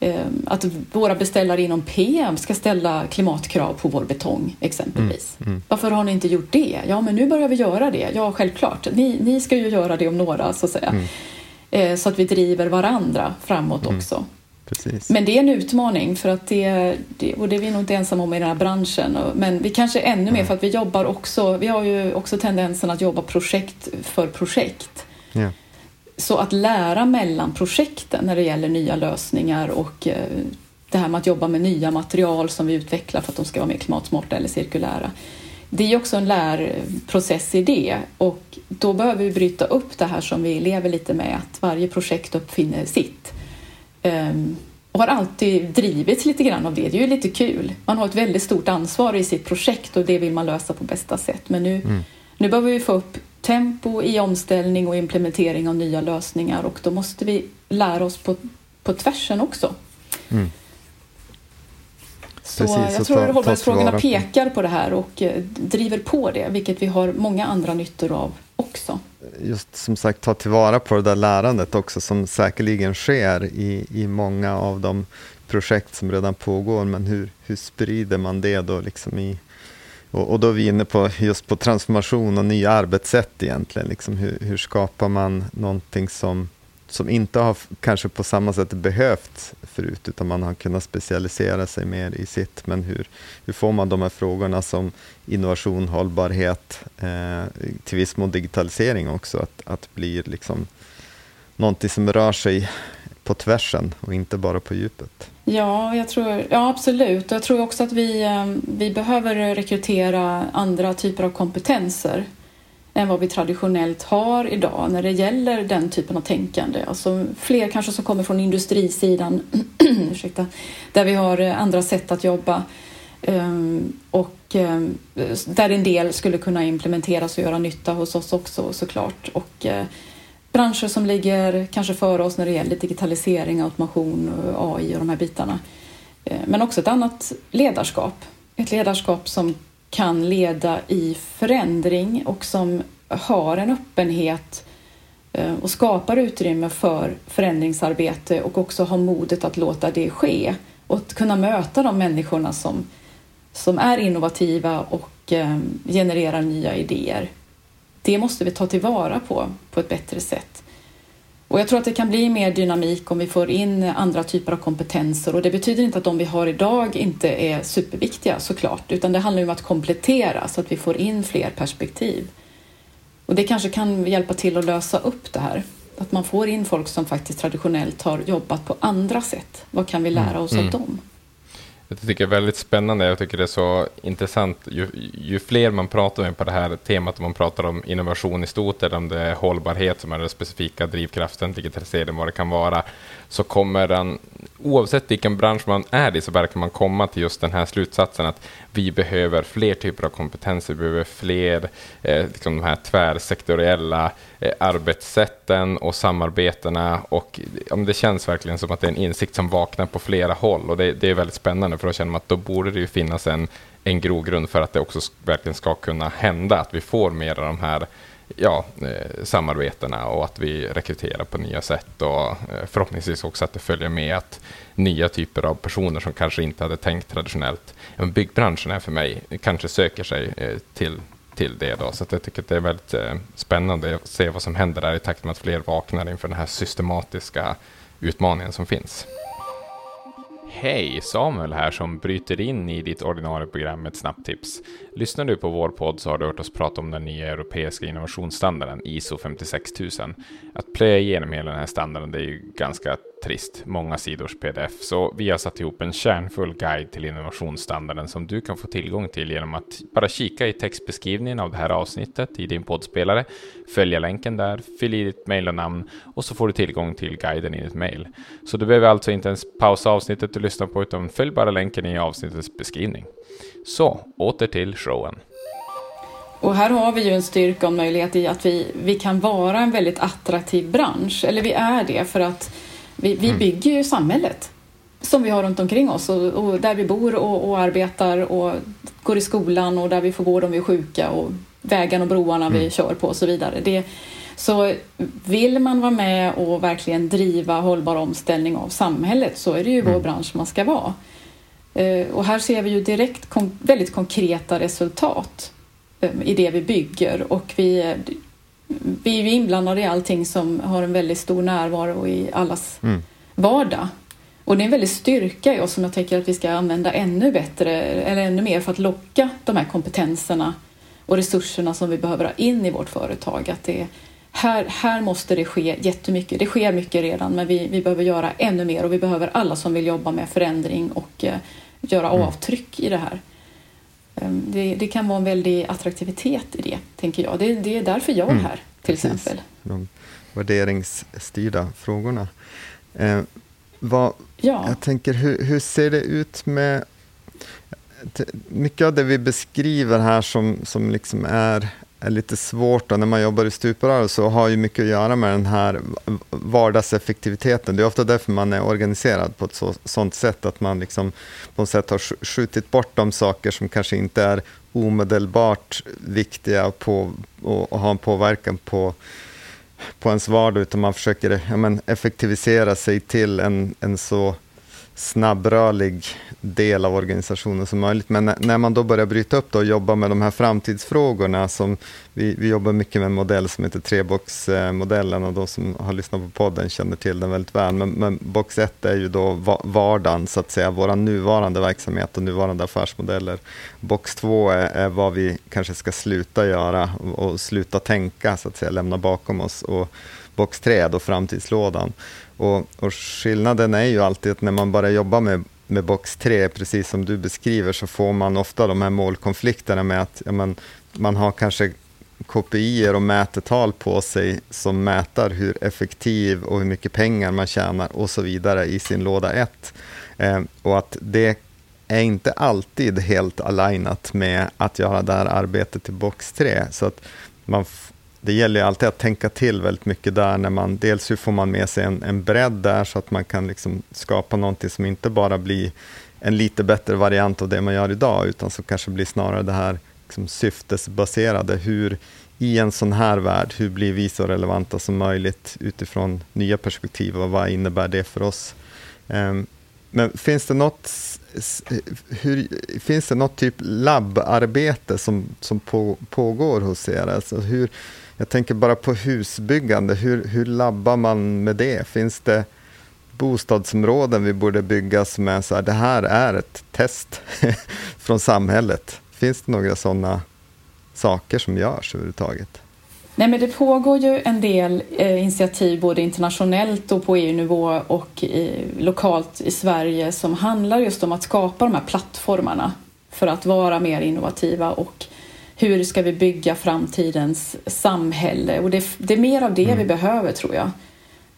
S3: Um, att våra beställare inom PM ska ställa klimatkrav på vår betong exempelvis. Mm. Mm. Varför har ni inte gjort det? Ja, men nu börjar vi göra det. Ja, självklart. Ni, ni ska ju göra det om några, så att säga. Uh, så att vi driver varandra framåt mm. också. Precis. Men det är en utmaning för att det, det, och det är vi nog inte ensamma om i den här branschen. Men vi kanske ännu mer för att vi jobbar också, vi har ju också tendensen att jobba projekt för projekt. Ja. Så att lära mellan projekten när det gäller nya lösningar och eh, det här med att jobba med nya material som vi utvecklar för att de ska vara mer klimatsmarta eller cirkulära. Det är också en lärprocess i det och då behöver vi bryta upp det här som vi lever lite med, att varje projekt uppfinner sitt. Um, och har alltid drivits lite grann av det. Det är ju lite kul. Man har ett väldigt stort ansvar i sitt projekt och det vill man lösa på bästa sätt. Men nu, mm. nu behöver vi få upp tempo i omställning och implementering av nya lösningar och då måste vi lära oss på, på tvärsen också. Mm. Så Precis, jag tror att hållbarhetsfrågorna pekar på det här och eh, driver på det, vilket vi har många andra nyttor av också
S2: just som sagt ta tillvara på det där lärandet också som säkerligen sker i, i många av de projekt som redan pågår. Men hur, hur sprider man det då liksom i och, och då är vi inne på just på transformation och nya arbetssätt egentligen. Liksom hur, hur skapar man någonting som som inte har kanske på samma sätt behövt förut, utan man har kunnat specialisera sig mer i sitt. Men hur, hur får man de här frågorna som innovation, hållbarhet, eh, till viss mån digitalisering också, att, att bli liksom någonting som rör sig på tvärsen och inte bara på djupet.
S3: Ja, jag tror, ja absolut. Jag tror också att vi, eh, vi behöver rekrytera andra typer av kompetenser än vad vi traditionellt har idag när det gäller den typen av tänkande. Alltså fler kanske som kommer från industrisidan, ursäkta, där vi har eh, andra sätt att jobba eh, och där en del skulle kunna implementeras och göra nytta hos oss också såklart. Och branscher som ligger kanske före oss när det gäller digitalisering, automation, AI och de här bitarna. Eh, men också ett annat ledarskap. Ett ledarskap som kan leda i förändring och som har en öppenhet eh, och skapar utrymme för förändringsarbete och också har modet att låta det ske och att kunna möta de människorna som, som är innovativa och eh, genererar nya idéer. Det måste vi ta tillvara på på ett bättre sätt. Och jag tror att det kan bli mer dynamik om vi får in andra typer av kompetenser och det betyder inte att de vi har idag inte är superviktiga såklart, utan det handlar om att komplettera så att vi får in fler perspektiv. Och det kanske kan hjälpa till att lösa upp det här. Att man får in folk som faktiskt traditionellt har jobbat på andra sätt. Vad kan vi lära mm. oss mm. av dem?
S1: Jag tycker det är väldigt spännande. Jag tycker det är så intressant. Ju, ju, fler man pratar med på det här temat, om man pratar om innovation i stort, eller om det är hållbarhet som är den specifika drivkraften, digitalisering, vad det kan vara, så kommer den, oavsett vilken bransch man är i, så verkar man komma till just den här slutsatsen att vi behöver fler typer av kompetenser, vi behöver fler eh, liksom de här tvärsektoriella Eh, arbetssätten och samarbetena. Och, ja, det känns verkligen som att det är en insikt som vaknar på flera håll och det, det är väldigt spännande för då känner man att då borde det ju finnas en, en grogrund för att det också verkligen ska kunna hända, att vi får mer av de här ja, eh, samarbetena och att vi rekryterar på nya sätt och eh, förhoppningsvis också att det följer med att nya typer av personer som kanske inte hade tänkt traditionellt. Byggbranschen är för mig, kanske söker sig eh, till, till det. Då. Så att jag tycker att det är väldigt eh, spännande att se vad som händer där i takt med att fler vaknar inför den här systematiska utmaningen som finns. Hej! Samuel här som bryter in i ditt ordinarie program med ett snabbtips. Lyssnar du på vår podd så har du hört oss prata om den nya europeiska innovationsstandarden ISO 56000. Att plöja igenom hela den här standarden det är ju ganska trist, många sidors pdf. Så vi har satt ihop en kärnfull guide till innovationsstandarden som du kan få tillgång till genom att bara kika i textbeskrivningen av det här avsnittet i din poddspelare, följa länken där, fyll i ditt mejl och namn och så får du tillgång till guiden i ditt mejl. Så du behöver alltså inte ens pausa avsnittet du lyssnar på utan följ bara länken i avsnittets beskrivning. Så, åter till showen.
S3: Och här har vi ju en styrka och möjlighet i att vi, vi kan vara en väldigt attraktiv bransch, eller vi är det för att vi, vi mm. bygger ju samhället som vi har runt omkring oss och, och där vi bor och, och, arbetar och går i skolan och där vi får vård om vi är sjuka och vägarna och broarna mm. vi kör på och så vidare. Det, så vill man vara med och verkligen driva hållbar omställning av samhället så är det ju mm. vår bransch man ska vara. Eh, och här ser vi ju direkt väldigt konkreta resultat eh, i det vi bygger och vi, vi är ju inblandade i allting som har en väldigt stor närvaro i allas mm. vardag. Och det är en väldig styrka i oss som jag tycker att vi ska använda ännu bättre eller ännu mer för att locka de här kompetenserna och resurserna som vi behöver ha in i vårt företag. Att det, här, här måste det ske jättemycket. Det sker mycket redan men vi, vi behöver göra ännu mer och vi behöver alla som vill jobba med förändring och eh, göra mm. avtryck i det här. Um, det, det, kan vara en väldig attraktivitet i det, tänker jag. Det, det är därför jag är mm. här, till Precis. exempel.
S2: De värderingsstyrda frågorna. Eh, vad, ja. Jag tänker, hur, hur ser det ut med mycket av det vi beskriver här som, som liksom är är lite svårt då, när man jobbar i stuprör så har ju mycket att göra med den här vardagseffektiviteten. Det är ofta därför man är organiserad på ett så, sånt sätt att man liksom på något sätt har skjutit bort de saker som kanske inte är omedelbart viktiga på, och, och har en påverkan på, på ens vardag, utan man försöker ja, men, effektivisera sig till en, en så snabbrörlig del av organisationen som möjligt. Men när man då börjar bryta upp och jobba med de här framtidsfrågorna, som vi, vi jobbar mycket med en modell som heter treboxmodellen och de som har lyssnat på podden känner till den väldigt väl. Men, men box 1 är ju då vardagen, så att säga, vår nuvarande verksamhet och nuvarande affärsmodeller. Box 2 är, är vad vi kanske ska sluta göra och, och sluta tänka, så att säga, lämna bakom oss. Och box 3 är då framtidslådan. Och, och, skillnaden är ju alltid att när man bara jobbar med, med box 3, precis som du beskriver, så får man ofta de här målkonflikterna med att ja, man, man har kanske KPI och mätetal på sig som mäter hur effektiv och hur mycket pengar man tjänar och så vidare i sin låda 1. Eh, och att det är inte alltid helt alignat med att göra det här arbetet i box 3. Så att man det gäller ju alltid att tänka till väldigt mycket där, när man, dels hur får man med sig en, en bredd där, så att man kan liksom skapa någonting som inte bara blir en lite bättre variant av det man gör idag, utan som kanske blir snarare det här liksom syftesbaserade, hur i en sån här värld, hur blir vi så relevanta som möjligt utifrån nya perspektiv och vad innebär det för oss? Um, men finns det något, hur, finns det något typ labbarbete som, som på, pågår hos er? Alltså hur, jag tänker bara på husbyggande, hur, hur labbar man med det? Finns det bostadsområden vi borde bygga som är så här, det här är ett test från samhället? Finns det några sådana saker som görs överhuvudtaget?
S3: Nej, men det pågår ju en del eh, initiativ både internationellt och på EU-nivå och i, lokalt i Sverige som handlar just om att skapa de här plattformarna för att vara mer innovativa och hur ska vi bygga framtidens samhälle? Och det, det är mer av det mm. vi behöver tror jag.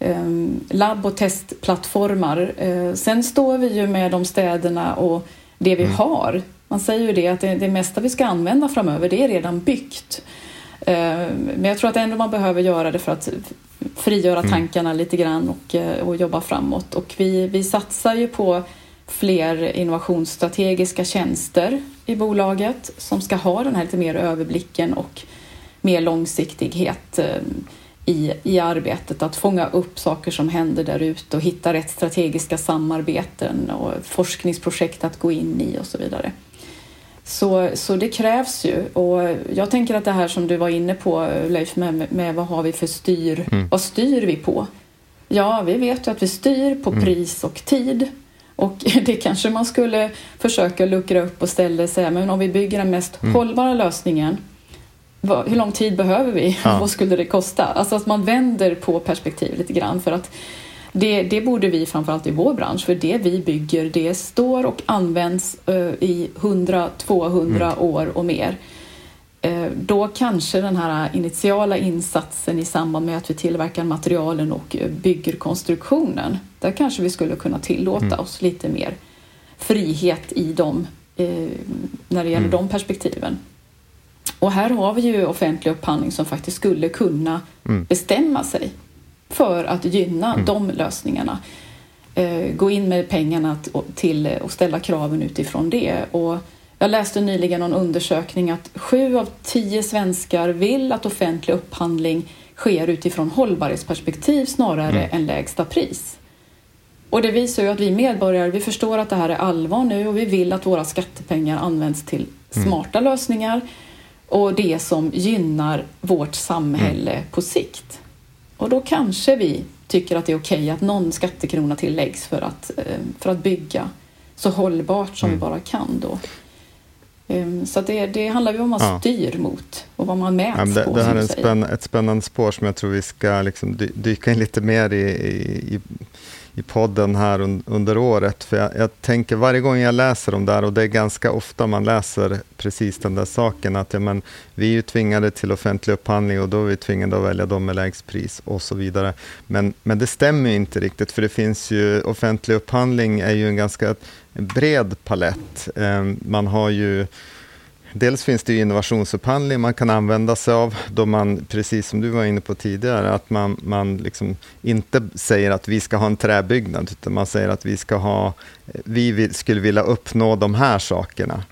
S3: Um, labb och testplattformar. Uh, sen står vi ju med de städerna och det vi mm. har. Man säger ju det att det, det mesta vi ska använda framöver det är redan byggt. Uh, men jag tror att ändå man behöver göra det för att frigöra mm. tankarna lite grann och, uh, och jobba framåt. Och vi, vi satsar ju på fler innovationsstrategiska tjänster i bolaget som ska ha den här lite mer överblicken och mer långsiktighet eh, i, i arbetet. Att fånga upp saker som händer där ute och hitta rätt strategiska samarbeten och forskningsprojekt att gå in i och så vidare. Så, så det krävs ju och jag tänker att det här som du var inne på Leif med, med vad har vi för styr, mm. vad styr vi på? Ja, vi vet ju att vi styr på mm. pris och tid och det kanske man skulle försöka luckra upp och ställa säga, men om vi bygger den mest mm. hållbara lösningen, hur lång tid behöver vi? Ja. vad skulle det kosta? Alltså att man vänder på perspektiv lite grann för att Det, det borde vi framförallt i vår bransch, för det vi bygger det står och används uh, i 100-200 mm. år och mer. Uh, då kanske den här initiala insatsen i samband med att vi tillverkar materialen och bygger konstruktionen, där kanske vi skulle kunna tillåta mm. oss lite mer frihet i dem uh, när det gäller mm. de perspektiven. Och här har vi ju offentlig upphandling som faktiskt skulle kunna mm. bestämma sig för att gynna mm. de lösningarna. Eh, gå in med pengarna till och ställa kraven utifrån det. Och jag läste nyligen en undersökning att sju av tio svenskar vill att offentlig upphandling sker utifrån hållbarhetsperspektiv snarare mm. än lägsta pris. Och det visar ju att vi medborgare, vi förstår att det här är allvar nu och vi vill att våra skattepengar används till mm. smarta mm. lösningar och det som gynnar vårt samhälle mm. på sikt. Och då kanske vi tycker att det är okej okay att någon skattekrona tilläggs för att, eh, för att bygga så hållbart som mm. vi bara kan då. Ehm, så det, det handlar ju om vad man ja. styr mot och vad man mäts ja,
S2: det,
S3: på.
S2: Det här är spänn, ett spännande spår som jag tror vi ska liksom dyka in lite mer i, i, i i podden här un, under året. För jag, jag, tänker varje gång jag läser om det här, och det är ganska ofta man läser precis den där saken, att ja, men, vi är ju tvingade till offentlig upphandling och då är vi tvingade att välja de med lägst pris och så vidare. Men, men det stämmer inte riktigt, för det finns ju, offentlig upphandling är ju en ganska bred palett. Eh, man har ju Dels finns det innovationsupphandling man kan använda sig av, då man, precis som du var inne på tidigare, att man, man liksom inte säger att vi ska ha en träbyggnad, utan man säger att vi, ska ha, vi skulle vilja uppnå de här sakerna.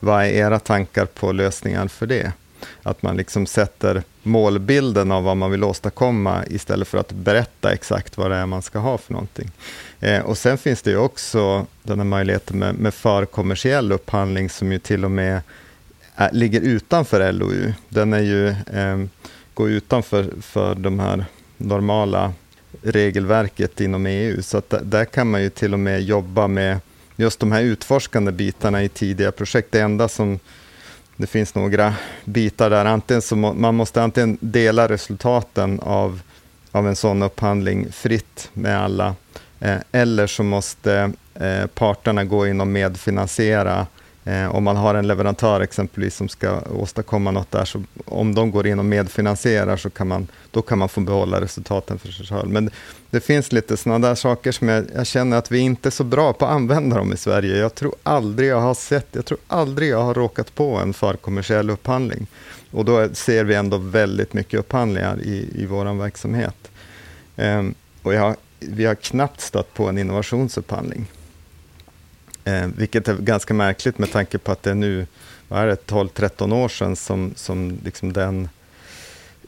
S2: Vad är era tankar på lösningar för det? Att man liksom sätter målbilden av vad man vill åstadkomma istället för att berätta exakt vad det är man ska ha för någonting. Eh, och Sen finns det ju också den här möjligheten med, med förkommersiell upphandling som ju till och med Äh, ligger utanför LOU. Den är ju, eh, går utanför för de här normala regelverket inom EU. Så att där kan man ju till och med jobba med just de här utforskande bitarna i tidiga projekt. Det enda som det finns några bitar där, antingen så må, man måste antingen dela resultaten av, av en sån upphandling fritt med alla, eh, eller så måste eh, parterna gå in och medfinansiera Eh, Eh, om man har en leverantör exempelvis som ska åstadkomma något där, så om de går in och medfinansierar så kan man, då kan man få behålla resultaten för sig själv. Men det finns lite sådana där saker som jag, jag, känner att vi inte är så bra på att använda dem i Sverige. Jag tror aldrig jag har sett, jag tror aldrig jag har råkat på en förkommersiell upphandling. Och då ser vi ändå väldigt mycket upphandlingar i, i vår verksamhet. Eh, och jag, vi har knappt stött på en innovationsupphandling. Eh, vilket är ganska märkligt med tanke på att det är nu, vad är det, 12-13 år sedan som, som liksom den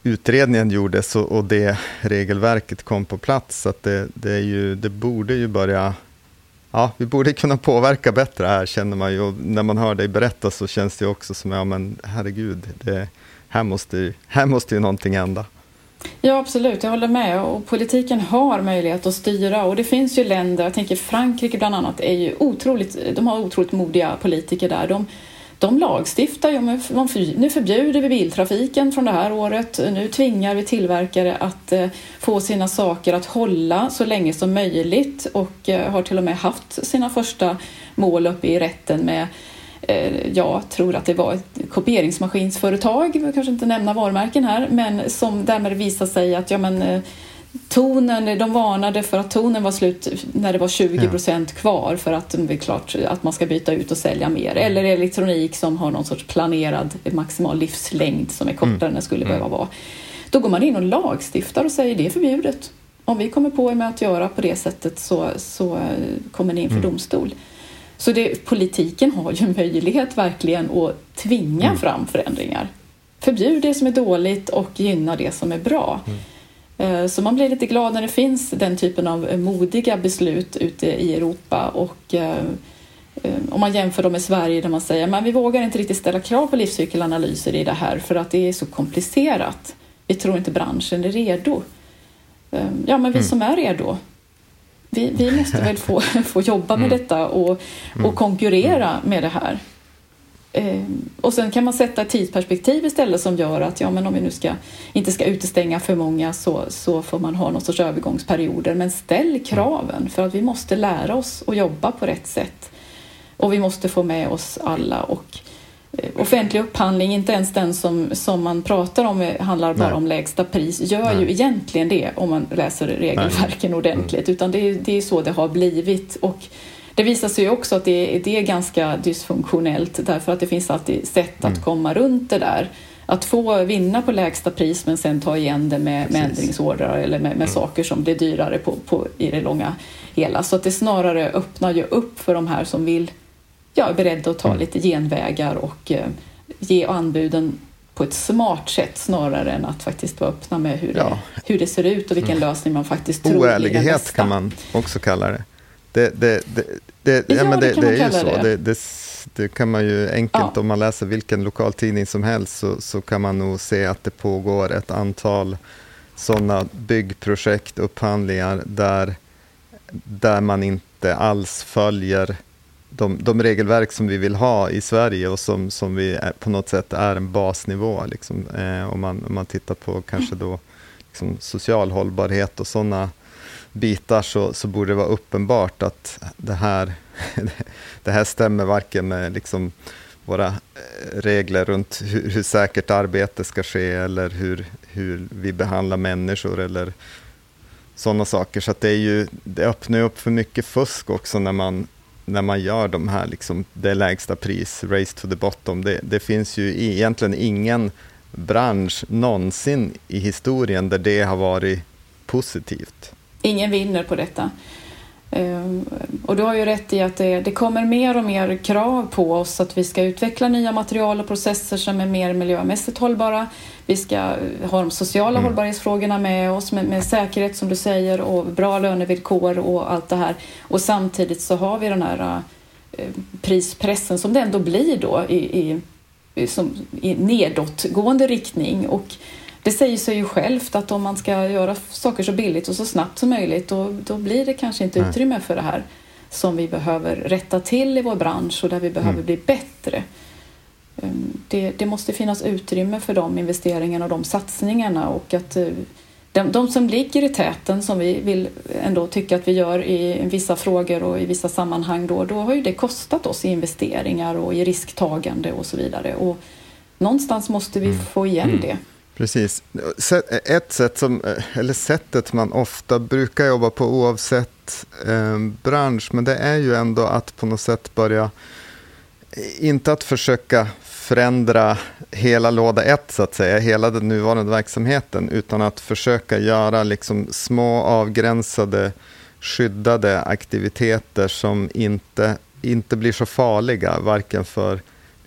S2: utredningen gjordes och, och det regelverket kom på plats. Så att det, det, är ju, det borde ju börja Ja, vi borde kunna påverka bättre här känner man ju. Och när man hör dig berätta så känns det också som, ja men herregud, det, här, måste, här måste ju någonting hända.
S3: Ja, absolut. Jag håller med. Och politiken har möjlighet att styra. Och det finns ju länder, jag tänker Frankrike bland annat, är ju otroligt, de har otroligt modiga politiker där. De, de lagstiftar ju. Nu förbjuder vi biltrafiken från det här året. Nu tvingar vi tillverkare att eh, få sina saker att hålla så länge som möjligt och eh, har till och med haft sina första mål uppe i rätten med jag tror att det var ett kopieringsmaskinsföretag, jag kanske inte nämna varumärken här, men som därmed visade sig att ja, men, eh, tonen, de varnade för att tonen var slut när det var 20 procent kvar för att det är klart att man ska byta ut och sälja mer. Mm. Eller elektronik som har någon sorts planerad maximal livslängd som är kortare mm. än den skulle mm. behöva vara. Då går man in och lagstiftar och säger det är förbjudet. Om vi kommer på er med att göra på det sättet så, så eh, kommer ni inför mm. domstol. Så det, politiken har ju möjlighet verkligen att tvinga mm. fram förändringar. Förbjud det som är dåligt och gynna det som är bra. Mm. Eh, så man blir lite glad när det finns den typen av modiga beslut ute i Europa och eh, eh, om man jämför dem med Sverige där man säger att vi vågar inte riktigt ställa krav på livscykelanalyser i det här för att det är så komplicerat. Vi tror inte branschen är redo. Ja, men vi mm. som är redo, vi, vi måste väl få, få jobba med mm. detta och, och konkurrera mm. med det här. Eh, och sen kan man sätta ett tidsperspektiv istället som gör att ja, men om vi nu ska, inte ska utestänga för många så, så får man ha någon sorts övergångsperioder. Men ställ kraven för att vi måste lära oss att jobba på rätt sätt. Och vi måste få med oss alla. Och offentlig upphandling, inte ens den som, som man pratar om eh, handlar bara Nej. om lägsta pris, gör Nej. ju egentligen det om man läser regelverken Nej. ordentligt. Mm. Utan det är, det är så det har blivit. Och det visar sig också att det, det är ganska dysfunktionellt därför att det finns alltid sätt att mm. komma runt det där. Att få vinna på lägsta pris men sen ta igen det med, med ändringsordrar eller med, med mm. saker som blir dyrare på, på, i det långa hela. Så att det snarare öppnar ju upp för de här som vill, ja, är beredda att ta mm. lite genvägar och eh, ge anbuden på ett smart sätt snarare än att faktiskt vara öppna med hur, ja. det, hur det ser ut och vilken mm. lösning man faktiskt tror
S2: är den bästa. kan man också kalla det. Det, det, det, ja, men det, det, är ju så. Det. Det, det, kan man ju enkelt, ja. om man läser vilken lokaltidning som helst, så, så kan man nog se att det pågår ett antal sådana byggprojekt, upphandlingar, där, där man inte alls följer de, de, regelverk som vi vill ha i Sverige och som, som vi är, på något sätt är en basnivå. Liksom. Eh, om, man, om man tittar på kanske då liksom social hållbarhet och sådana bitar så, så borde det vara uppenbart att det här, det här stämmer varken med liksom våra eh, regler runt hur, hur säkert arbete ska ske eller hur, hur vi behandlar människor eller sådana saker. Så det, är ju, det öppnar upp för mycket fusk också när man, när man gör de här, liksom, det lägsta pris, race to the bottom. Det, det finns ju egentligen ingen bransch någonsin i historien där det har varit positivt
S3: ingen vinner på detta. Ehm, och du har ju rätt i att det, det, kommer mer och mer krav på oss att vi ska utveckla nya material och processer som är mer miljömässigt hållbara. Vi ska ha de sociala mm. hållbarhetsfrågorna med oss med, med, säkerhet som du säger och bra lönevillkor och allt det här. Och samtidigt så har vi den här uh, prispressen som det ändå blir då i, i, som, i nedåtgående riktning. Och det säger sig ju självt att om man ska göra saker så billigt och så snabbt som möjligt då, då blir det kanske inte utrymme för det här som vi behöver rätta till i vår bransch och där vi behöver mm. bli bättre. Ehm, det, det, måste finnas utrymme för de investeringarna och de satsningarna och att eh, de, de, som ligger i täten som vi vill ändå tycka att vi gör i vissa frågor och i vissa sammanhang då, då har ju det kostat oss i investeringar och i risktagande och så vidare. Och någonstans måste vi mm. få igen mm. det.
S2: Precis. Ett sätt som, eh, eller sättet man ofta brukar jobba på oavsett eh, bransch, men det är ju ändå att på något sätt börja, eh, inte att försöka förändra hela låda ett, så att säga, hela den nuvarande verksamheten, utan att försöka göra liksom små avgränsade skyddade aktiviteter som inte, inte blir så farliga, varken för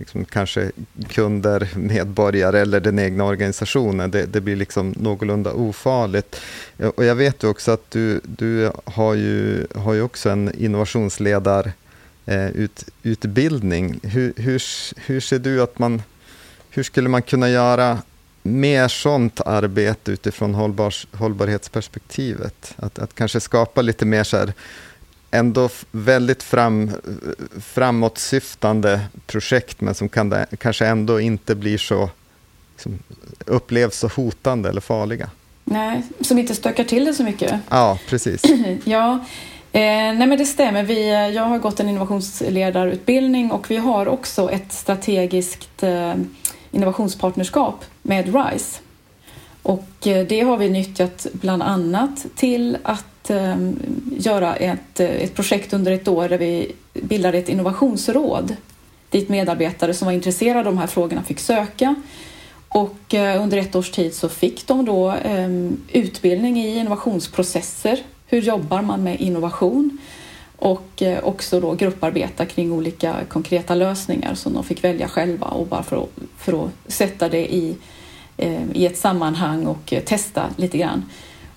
S2: liksom kanske kunder, medborgare eller den egna organisationen. Det, det, blir liksom någorlunda ofarligt. Eh, och jag vet också att du, du har, ju, har ju också en innovationsledarutbildning. Eh, hur, hur, hur ser du att man... Hur skulle man kunna göra mer sånt arbete utifrån hållbar, hållbarhetsperspektivet? Att, att kanske skapa lite mer så här ändå väldigt fram, framåtsyftande projekt, men som kan, kanske ändå inte blir så, liksom, upplevs så hotande eller farliga.
S3: Nej, som inte stökar till det så mycket.
S2: Ja, precis.
S3: ja, eh, nej men det stämmer. Vi, jag har gått en innovationsledarutbildning och vi har också ett strategiskt eh, innovationspartnerskap med RISE. Och eh, det har vi nyttjat bland annat till att att eh, göra ett, eh, ett projekt under ett år där vi bildade ett innovationsråd dit medarbetare som var intresserade av de här frågorna fick söka. Och eh, under ett års tid så fick de då ehm, utbildning i innovationsprocesser. Hur jobbar man med innovation? Och också då grupparbeta kring olika konkreta lösningar som de fick välja själva och bara för att, för att sätta det i, i ett sammanhang och testa lite grann.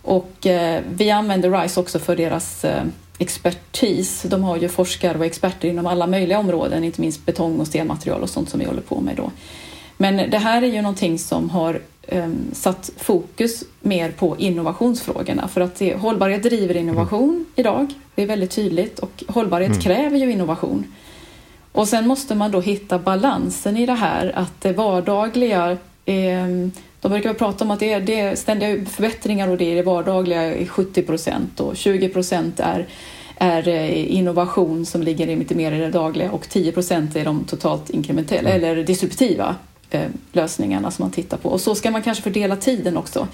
S3: Och eh, vi använder RISE också för deras eh, expertis. De har ju forskare och experter inom alla möjliga områden, inte minst betong och stenmaterial och sånt som vi håller på med då. Men det här är ju någonting som har um, satt fokus mer på innovationsfrågorna för att det, hållbarhet driver innovation mm. idag. Det är väldigt tydligt och hållbarhet mm. kräver ju innovation. Och sen måste man då hitta balansen i det här, att det vardagliga eh, de brukar prata om att det är, det är ständiga förbättringar och det är det vardagliga i 70 procent och 20 procent är, är eh, innovation som ligger lite mer i det dagliga och 10 procent är de totalt inkrementella mm. eller disruptiva eh, lösningarna som man tittar på. Och så ska man kanske fördela tiden också.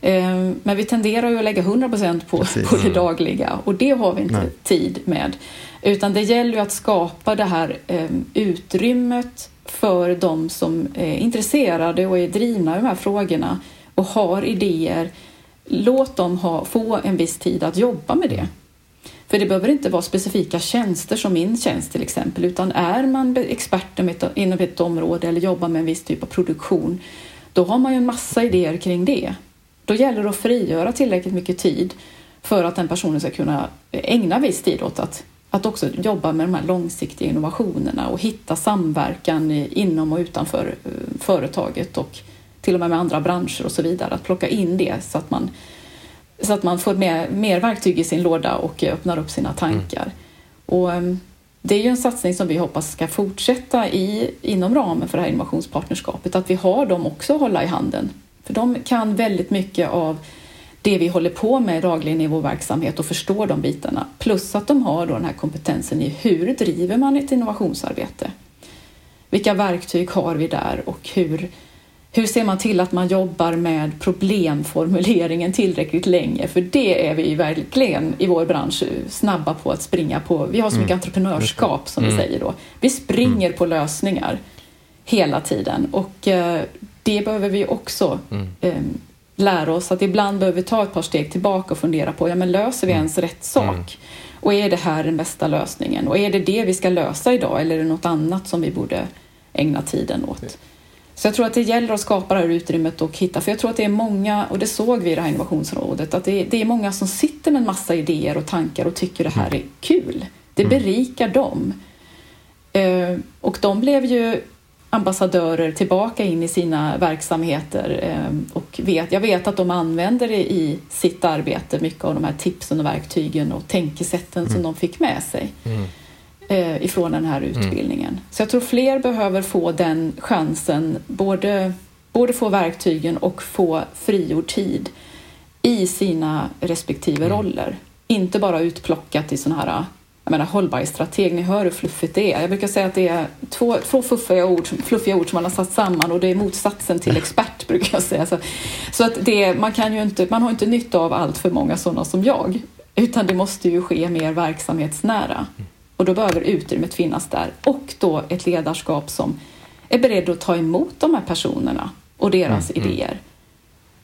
S3: Eh, men vi tenderar ju att lägga 100 procent på, på det dagliga och det har vi inte Nej. tid med. Utan det gäller ju att skapa det här eh, utrymmet för de som är intresserade och är drivna i de här frågorna och har idéer. Låt dem ha, få en viss tid att jobba med det. För det behöver inte vara specifika tjänster som min tjänst till exempel, utan är man expert inom ett område eller jobbar med en viss typ av produktion, då har man ju en massa idéer kring det. Då gäller det att frigöra tillräckligt mycket tid för att den personen ska kunna eh, ägna viss tid åt att att också jobba med de här långsiktiga innovationerna och hitta samverkan inom och utanför eh, företaget och till och med med andra branscher och så vidare. Att plocka in det så att man, så att man får mer, mer verktyg i sin låda och öppnar upp sina tankar. Mm. Och, ehm, det är ju en satsning som vi hoppas ska fortsätta i, inom ramen för det här innovationspartnerskapet, att vi har dem också att hålla i handen. För de kan väldigt mycket av det vi håller på med dagligen i vår verksamhet och förstår de bitarna. Plus att de har då den här kompetensen i hur driver man ett innovationsarbete? Vilka verktyg har vi där och hur, hur ser man till att man jobbar med problemformuleringen tillräckligt länge? För det är vi verkligen i vår bransch snabba på att springa på. Vi har så mycket mm. entreprenörskap som mm. vi säger då. Vi springer mm. på lösningar hela tiden och eh, det behöver vi också mm. eh, lära oss att ibland behöver vi ta ett par steg tillbaka och fundera på, ja men löser vi mm. ens rätt sak? Mm. Och är det här den bästa lösningen? Och är det det vi ska lösa idag eller är det något annat som vi borde ägna tiden åt? Mm. Så jag tror att det gäller att skapa det här utrymmet och hitta, för jag tror att det är många, och det såg vi i det här innovationsrådet, att det är, det är många som sitter med en massa idéer och tankar och tycker det här mm. är kul. Det berikar dem. Uh, och de blev ju ambassadörer tillbaka in i sina verksamheter ehm, och vet, jag vet att de använder det i sitt arbete, mycket av de här tipsen och verktygen och tänkesätten mm. som de fick med sig mm. Eh, ifrån den här mm. utbildningen. Mm. Så jag tror fler behöver få den chansen, både, både få verktygen och få frigjord tid i sina respektive mm. roller. Inte bara utplockat i sådana här jag menar hållbarhetsstrateg, ni hör hur fluffigt det är. Jag brukar säga att det är två, två fluffiga, ord, fluffiga ord som man har satt samman och det är motsatsen till expert brukar jag säga. Så, så att det, man, kan ju inte, man har inte nytta av allt för många sådana som jag, utan det måste ju ske mer verksamhetsnära. Och då behöver utrymmet finnas där och då ett ledarskap som är beredd att ta emot de här personerna och deras mm, mm. idéer.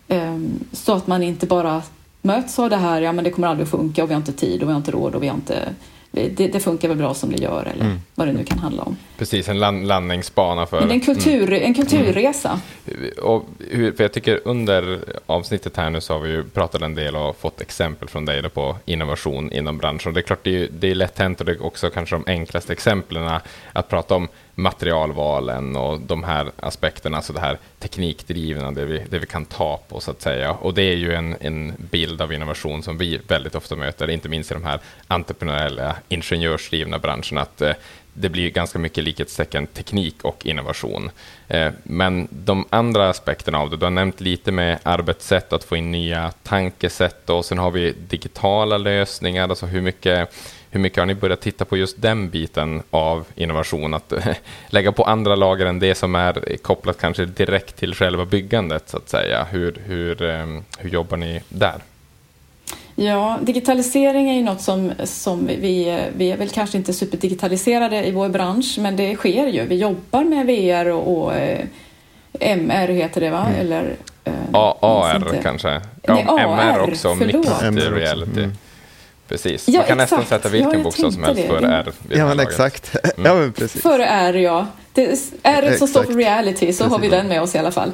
S3: Um, så att man inte bara möts av det här, ja men det kommer aldrig att funka och vi har inte tid och vi har inte råd och vi har inte det, det, funkar väl bra som det gör eller mm. vad det nu kan handla om.
S1: Precis, en land, landningsbana för...
S3: En, kultur, mm. en kulturresa.
S1: Mm. Och hur, för jag tycker under avsnittet här nu så har vi ju pratat en del och fått exempel från dig på innovation inom branschen. Det är klart, det är, det är lätt hänt och det är också kanske de enklaste exemplen att prata om materialvalen och de här aspekterna, alltså det här teknikdrivna, det vi, det vi kan ta på så att säga. Och det är ju en, en bild av innovation som vi väldigt ofta möter, inte minst i de här entreprenöriella, ingenjörsdrivna branscherna, att eh, det blir ganska mycket likhetstecken teknik och innovation. Eh, men de andra aspekterna av det, du har nämnt lite med arbetssätt, att få in nya tankesätt och sen har vi digitala lösningar, alltså hur mycket hur mycket har ni börjat titta på just den biten av innovation? Att lägga på andra lager än det som är kopplat kanske direkt till själva byggandet, så att säga. Hur, hur, eh, hur jobbar ni där?
S3: Ja, digitalisering är ju något som, som vi, vi är väl kanske inte superdigitaliserade i vår bransch, men det sker ju. Vi jobbar med VR och, och eh, MR heter det va? Mm. Eller,
S1: eh, AR kanske? Ja, Nej, MR också, mixed reality. Mm. Precis, ja, man kan exakt. nästan sätta vilken bokstav som helst före R.
S2: Ja, men exakt. Mm. Ja, men precis.
S3: Före R, ja. Det R som står för reality, så precis. har vi den med oss i alla fall.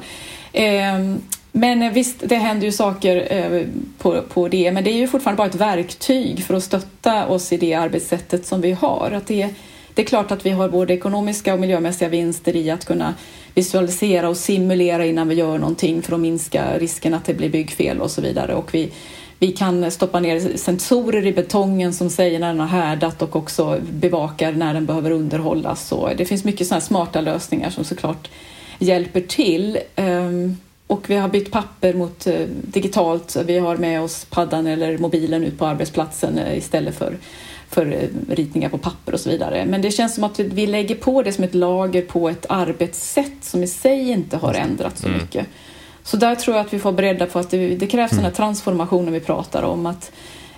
S3: Ehm, men eh, visst, det händer ju saker eh, på, på det, men det är ju fortfarande bara ett verktyg för att stötta oss i det arbetssättet som vi har. Att det, det är klart att vi har både ekonomiska och miljömässiga vinster i att kunna visualisera och simulera innan vi gör någonting för att minska risken att det blir byggfel och så vidare. Och vi, vi kan stoppa ner sensorer i betongen som säger när den har härdat och också bevakar när den behöver underhållas. Så det finns mycket sådana smarta lösningar som såklart hjälper till. Um, och vi har bytt papper mot eh, digitalt. Vi har med oss paddan eller mobilen ut på arbetsplatsen eh, istället för, för eh, ritningar på papper och så vidare. Men det känns som att vi lägger på det som ett lager på ett arbetssätt som i sig inte har ändrats så mm. mycket. Så där tror jag att vi får beredda på att det, det krävs mm. den här transformationen vi pratar om. Att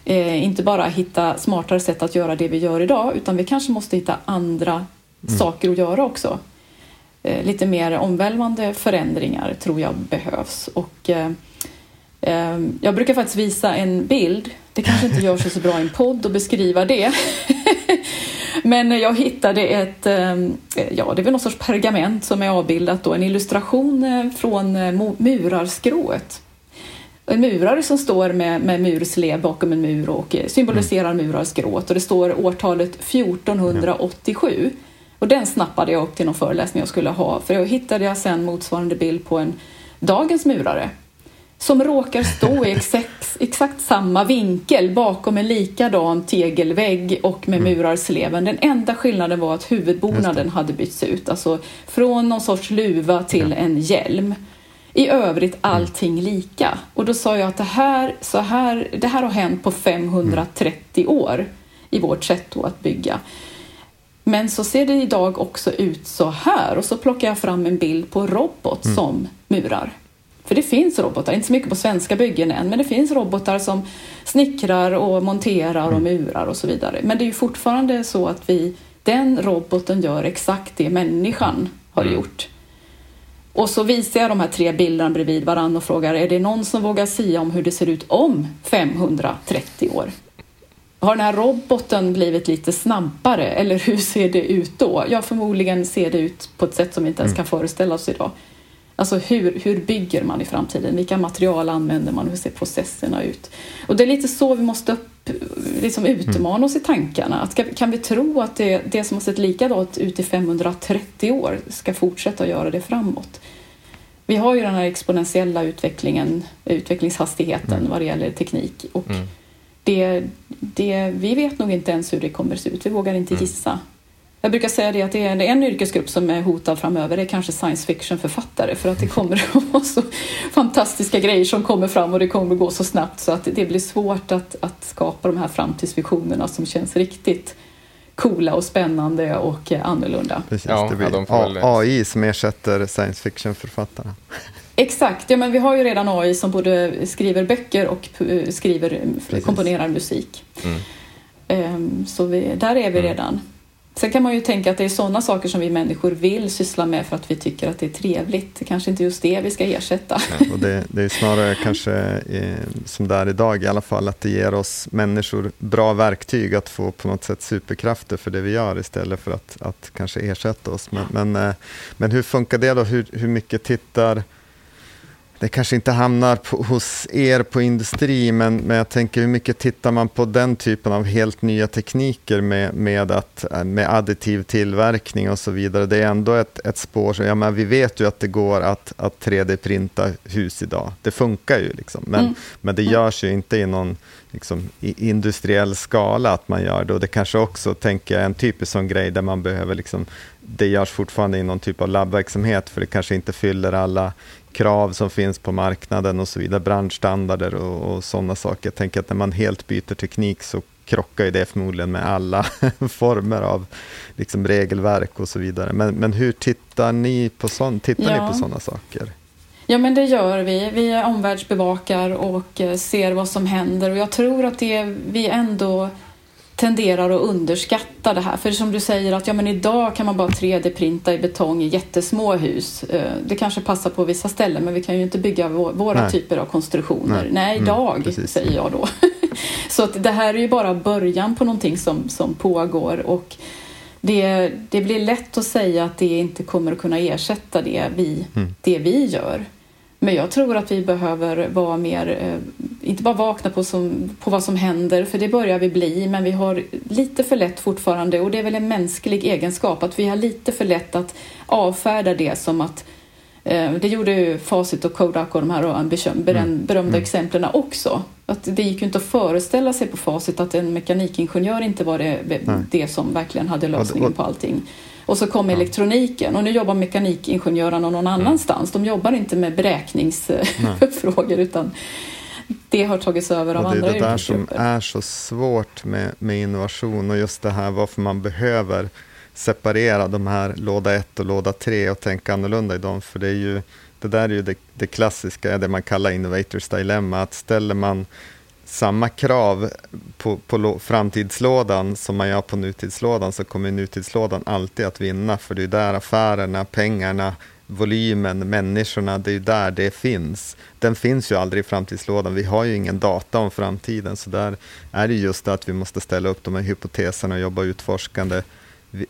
S3: eh, inte bara hitta smartare sätt att göra det vi gör idag utan vi kanske måste hitta andra mm. saker att göra också. Eh, lite mer omvälvande förändringar tror jag behövs. Och, eh, eh, jag brukar faktiskt visa en bild. Det kanske inte gör sig så bra i en podd att beskriva det. Men jag hittade ett, ja det är väl någon sorts pergament som är avbildat då, en illustration från murarskrået. En murare som står med, med murslev bakom en mur och symboliserar murarskrået och det står årtalet 1487. Och den snappade jag upp till någon föreläsning jag skulle ha för jag hittade jag sen motsvarande bild på en dagens murare som råkar stå i exakt, exakt samma vinkel bakom en likadan tegelvägg och med mm. murarsleven. Den enda skillnaden var att huvudbonaden hade bytts ut, alltså från någon sorts luva till en hjälm. I övrigt mm. allting lika. Och då sa jag att det här, så här, det här har hänt på 530 år i vårt sätt att bygga. Men så ser det idag också ut så här och så plockar jag fram en bild på robot mm. som murar. För det finns robotar, inte så mycket på svenska byggen än, men det finns robotar som snickrar och monterar och mm. murar och så vidare. Men det är ju fortfarande så att vi, den roboten gör exakt det människan har mm. gjort. Och så visar jag de här tre bilderna bredvid varandra och frågar, är det någon som vågar säga om hur det ser ut om 530 år? Har den här roboten blivit lite snabbare eller hur ser det ut då? Ja, förmodligen ser det ut på ett sätt som vi inte ens mm. kan föreställa oss idag. Alltså hur, hur bygger man i framtiden? Vilka material använder man? Hur ser processerna ut? Och det är lite så vi måste upp, liksom utmana oss i tankarna. Att kan vi tro att det, det som har sett likadant ut i 530 år ska fortsätta att göra det framåt? Vi har ju den här exponentiella utvecklingen, utvecklingshastigheten mm. vad det gäller teknik. Och mm det, det, vi vet nog inte ens hur det kommer att se ut. Vi vågar inte mm. gissa. Jag brukar säga det att det är en yrkesgrupp som är hotad framöver, det är kanske science fiction-författare för att det kommer att vara så fantastiska grejer som kommer fram och det kommer att gå så snabbt så att det blir svårt att, att skapa de här framtidsvisionerna som känns riktigt coola och spännande och annorlunda.
S2: Precis, ja, det blir ja, AI som ersätter science fiction-författarna.
S3: Exakt, ja, men vi har ju redan AI som både skriver böcker och skriver, Precis. komponerar musik. Mm. Um, så vi, där är vi mm. redan. Sen kan man ju tänka att det är sådana saker som vi människor vill syssla med för att vi tycker att det är trevligt. Det kanske inte just det vi ska ersätta.
S2: Ja, och det, det, är snarare kanske eh, som det är idag i alla fall, att det ger oss människor bra verktyg att få på något sätt superkrafter för det vi gör istället för att, att kanske ersätta oss. Men, men, eh, men hur funkar det då? Hur, hur mycket tittar det kanske inte hamnar på, hos er på industri, men, men jag tänker hur mycket tittar man på den typen av helt nya tekniker med, med, att, med additiv tillverkning och så vidare. Det är ändå ett, ett spår, så, ja, men vi vet ju att det går att, att 3D-printa hus idag. Det funkar ju, liksom. men, mm. men det görs ju inte i någon liksom, i industriell skala att man gör det. Och det kanske också, tänker jag, är en typisk sån grej där man behöver liksom, det görs fortfarande i någon typ av labbverksamhet, för det kanske inte fyller alla krav som finns på marknaden och så vidare, branschstandarder och, och sådana saker. Jag tänker att när man helt byter teknik så krockar ju det förmodligen med alla former av liksom, regelverk och så vidare. Men, men hur tittar ni på, tittar ja. ni på sådana saker?
S3: Ja, men det gör vi. Vi omvärldsbevakar och eh, ser vad som händer och jag tror att det vi ändå tenderar att underskatta det här. För som du säger att ja, men idag kan man bara 3D-printa i betong i jättesmå hus. Eh, det kanske passar på vissa ställen men vi kan ju inte bygga våra Nej. typer av konstruktioner. Nej, Nej mm, idag, mm, säger jag då. Så att det här är ju bara början på någonting som, som pågår. Och det, det blir lätt att säga att det inte kommer att kunna ersätta det vi, mm. det vi gör. Men jag tror att vi behöver vara mer, eh, inte bara vakna på, som, på vad som händer, för det börjar vi bli, men vi har lite för lätt fortfarande, och det är väl en mänsklig egenskap, att vi har lite för lätt att avfärda det som att Eh, det gjorde ju Facit och Kodak och de här mm. berömda mm. exemplen också. Att det gick ju inte att föreställa sig på Facit att en mekanikingenjör inte var det, det som verkligen hade lösningen på allting. Och så kom elektroniken och nu jobbar mekanikingenjörerna någon mm. annanstans. De jobbar inte med beräkningsfrågor utan det har tagits över av andra
S2: yrkesgrupper. Det är det där som är så svårt med, med innovation och just det här varför man behöver separera de här låda 1 och låda 3 och tänka annorlunda i dem. För det är ju det där är ju det, det klassiska, det man kallar innovators dilemma, att ställer man samma krav på, på framtidslådan som man gör på nutidslådan så kommer nutidslådan alltid att vinna, för det är där affärerna, pengarna, volymen, människorna, det är ju där det finns. Den finns ju aldrig i framtidslådan. Vi har ju ingen data om framtiden, så där är det just det att vi måste ställa upp de här hypoteserna och jobba utforskande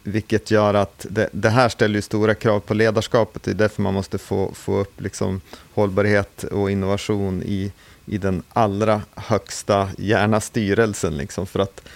S2: vilket gör att det, det, här ställer ju stora krav på ledarskapet. Det är därför man måste få, få upp liksom hållbarhet och innovation i, i den allra högsta, gärna styrelsen. Liksom, för att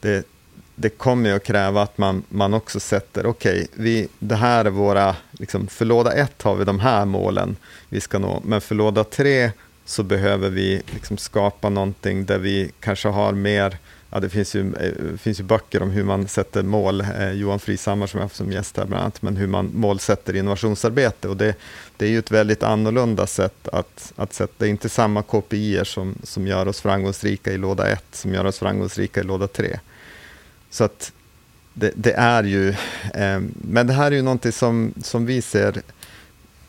S2: det, det kommer ju att kräva att man, man också sätter, okej, okay, det här är våra, liksom, för låda ett har vi de här målen vi ska nå, men för låda tre så behöver vi liksom skapa någonting där vi kanske har mer Ja, det finns ju, eh, finns ju böcker om hur man sätter mål, eh, Johan Frisammar som jag har haft som gäst här bland annat, men hur man målsätter innovationsarbete. Och det, det är ju ett väldigt annorlunda sätt att, att sätta, det är inte samma KPI som, som gör oss framgångsrika i låda 1 som gör oss framgångsrika i låda 3. Så att det, det är ju, eh, men det här är ju någonting som, som vi ser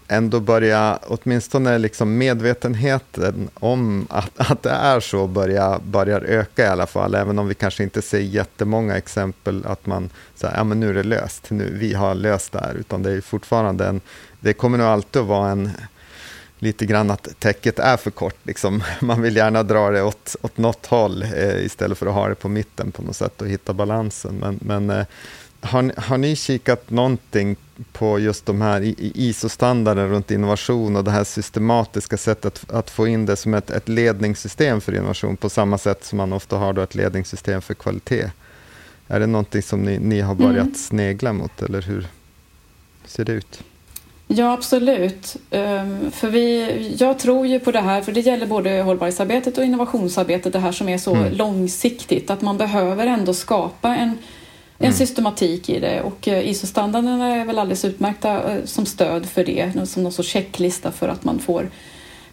S2: ändå börja, åtminstone liksom medvetenheten om att, att det är så börjar, börjar öka i alla fall, även om vi kanske inte ser jättemånga exempel att man säger ja men nu är det löst, nu, vi har löst det här, utan det är fortfarande en, det kommer nog alltid att vara en, lite grann att täcket är för kort. Liksom. Man vill gärna dra det åt, åt något håll eh, istället för att ha det på mitten på något sätt och hitta balansen. Men, men eh, har, har ni kikat någonting på just de här ISO-standarden runt innovation och det här systematiska sättet att få in det som ett, ett ledningssystem för innovation på samma sätt som man ofta har då ett ledningssystem för kvalitet? Är det någonting som ni, ni har börjat mm. snegla mot eller hur ser det ut?
S3: Ja, absolut. Um, för vi, jag tror ju på det här, för det gäller både hållbarhetsarbetet och innovationsarbetet, det här som är så mm. långsiktigt, att man behöver ändå skapa en en mm. systematik i det och eh, ISO-standarderna är väl alldeles utmärkta eh, som stöd för det, som någon sorts checklista för att man får,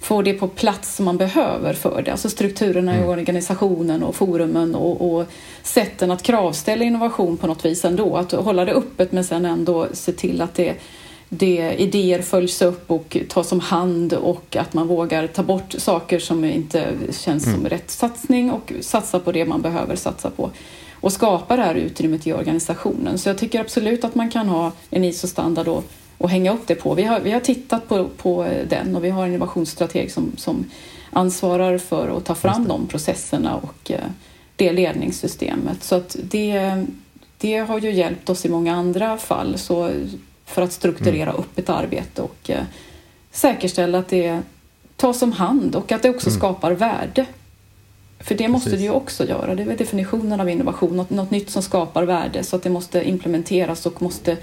S3: får det på plats som man behöver för det. Alltså strukturerna mm. i organisationen och forumen och, och sätten att kravställa innovation på något vis ändå. Att hålla det öppet men sen ändå se till att det det idéer följs upp och tas om hand och att man vågar ta bort saker som inte känns mm. som rätt satsning och satsa på det man behöver satsa på och skapa det här utrymmet i organisationen. Så jag tycker absolut att man kan ha en ISO-standard och, och hänga upp det på. Vi har, vi har tittat på, på den och vi har en innovationsstrateg som, som ansvarar för att ta fram de processerna och eh, det ledningssystemet. Så att det, det har ju hjälpt oss i många andra fall så för att strukturera mm. upp ett arbete och eh, säkerställa att det tas om hand och att det också mm. skapar värde för det måste Precis. det ju också göra. Det är definitionen av innovation, något, något nytt som skapar värde så att det måste implementeras och måste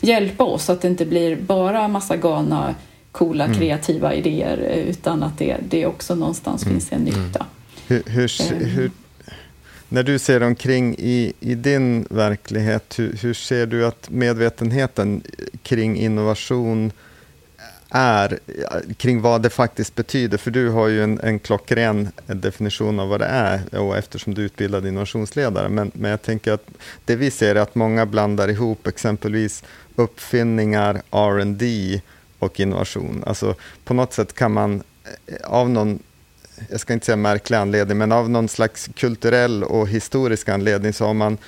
S3: hjälpa oss så att det inte blir bara massa galna, coola, mm. kreativa idéer utan att det, det också någonstans mm. finns en nytta. Mm.
S2: Hur, hur, ehm. hur, när du ser omkring i, i din verklighet, hur, hur ser du att medvetenheten kring innovation är kring vad det faktiskt betyder. För du har ju en, en klockren definition av vad det är och eftersom du är utbildad innovationsledare. Men, men jag tänker att det vi ser är att många blandar ihop exempelvis uppfinningar, R&D och innovation. Alltså på något sätt kan man eh, av någon jag ska inte säga märklig anledning, men av någon slags kulturell och historisk anledning så har man,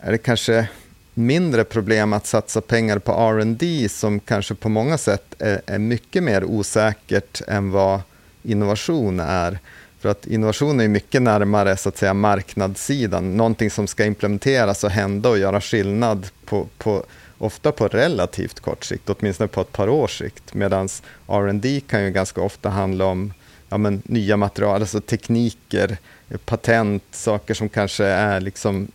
S2: är det kanske mindre problem att satsa pengar på R&D som kanske på många sätt är, är, mycket mer osäkert än vad innovation är. För att innovation är mycket närmare så att säga, marknadssidan, någonting som ska implementeras och hända och göra skillnad på, på, ofta på relativt kort sikt, åtminstone på ett par års sikt. Medan R&D kan ju ganska ofta handla om ja, men, nya material, alltså tekniker, patent, saker som kanske är liksom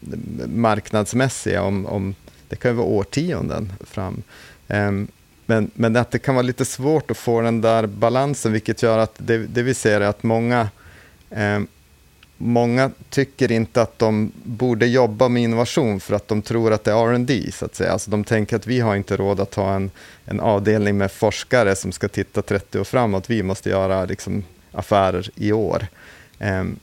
S2: marknadsmässiga om, om det kan ju vara årtionden fram. Um, men, men att det kan vara lite svårt att få den där balansen, vilket gör att det, det vi ser är att många, eh, många tycker inte att de borde jobba med innovation för att de tror att det är R&D så att säga. Alltså de tänker att vi har inte råd att ha en, en avdelning med forskare som ska titta 30 år framåt. Vi måste göra liksom, affärer i år. Ehm,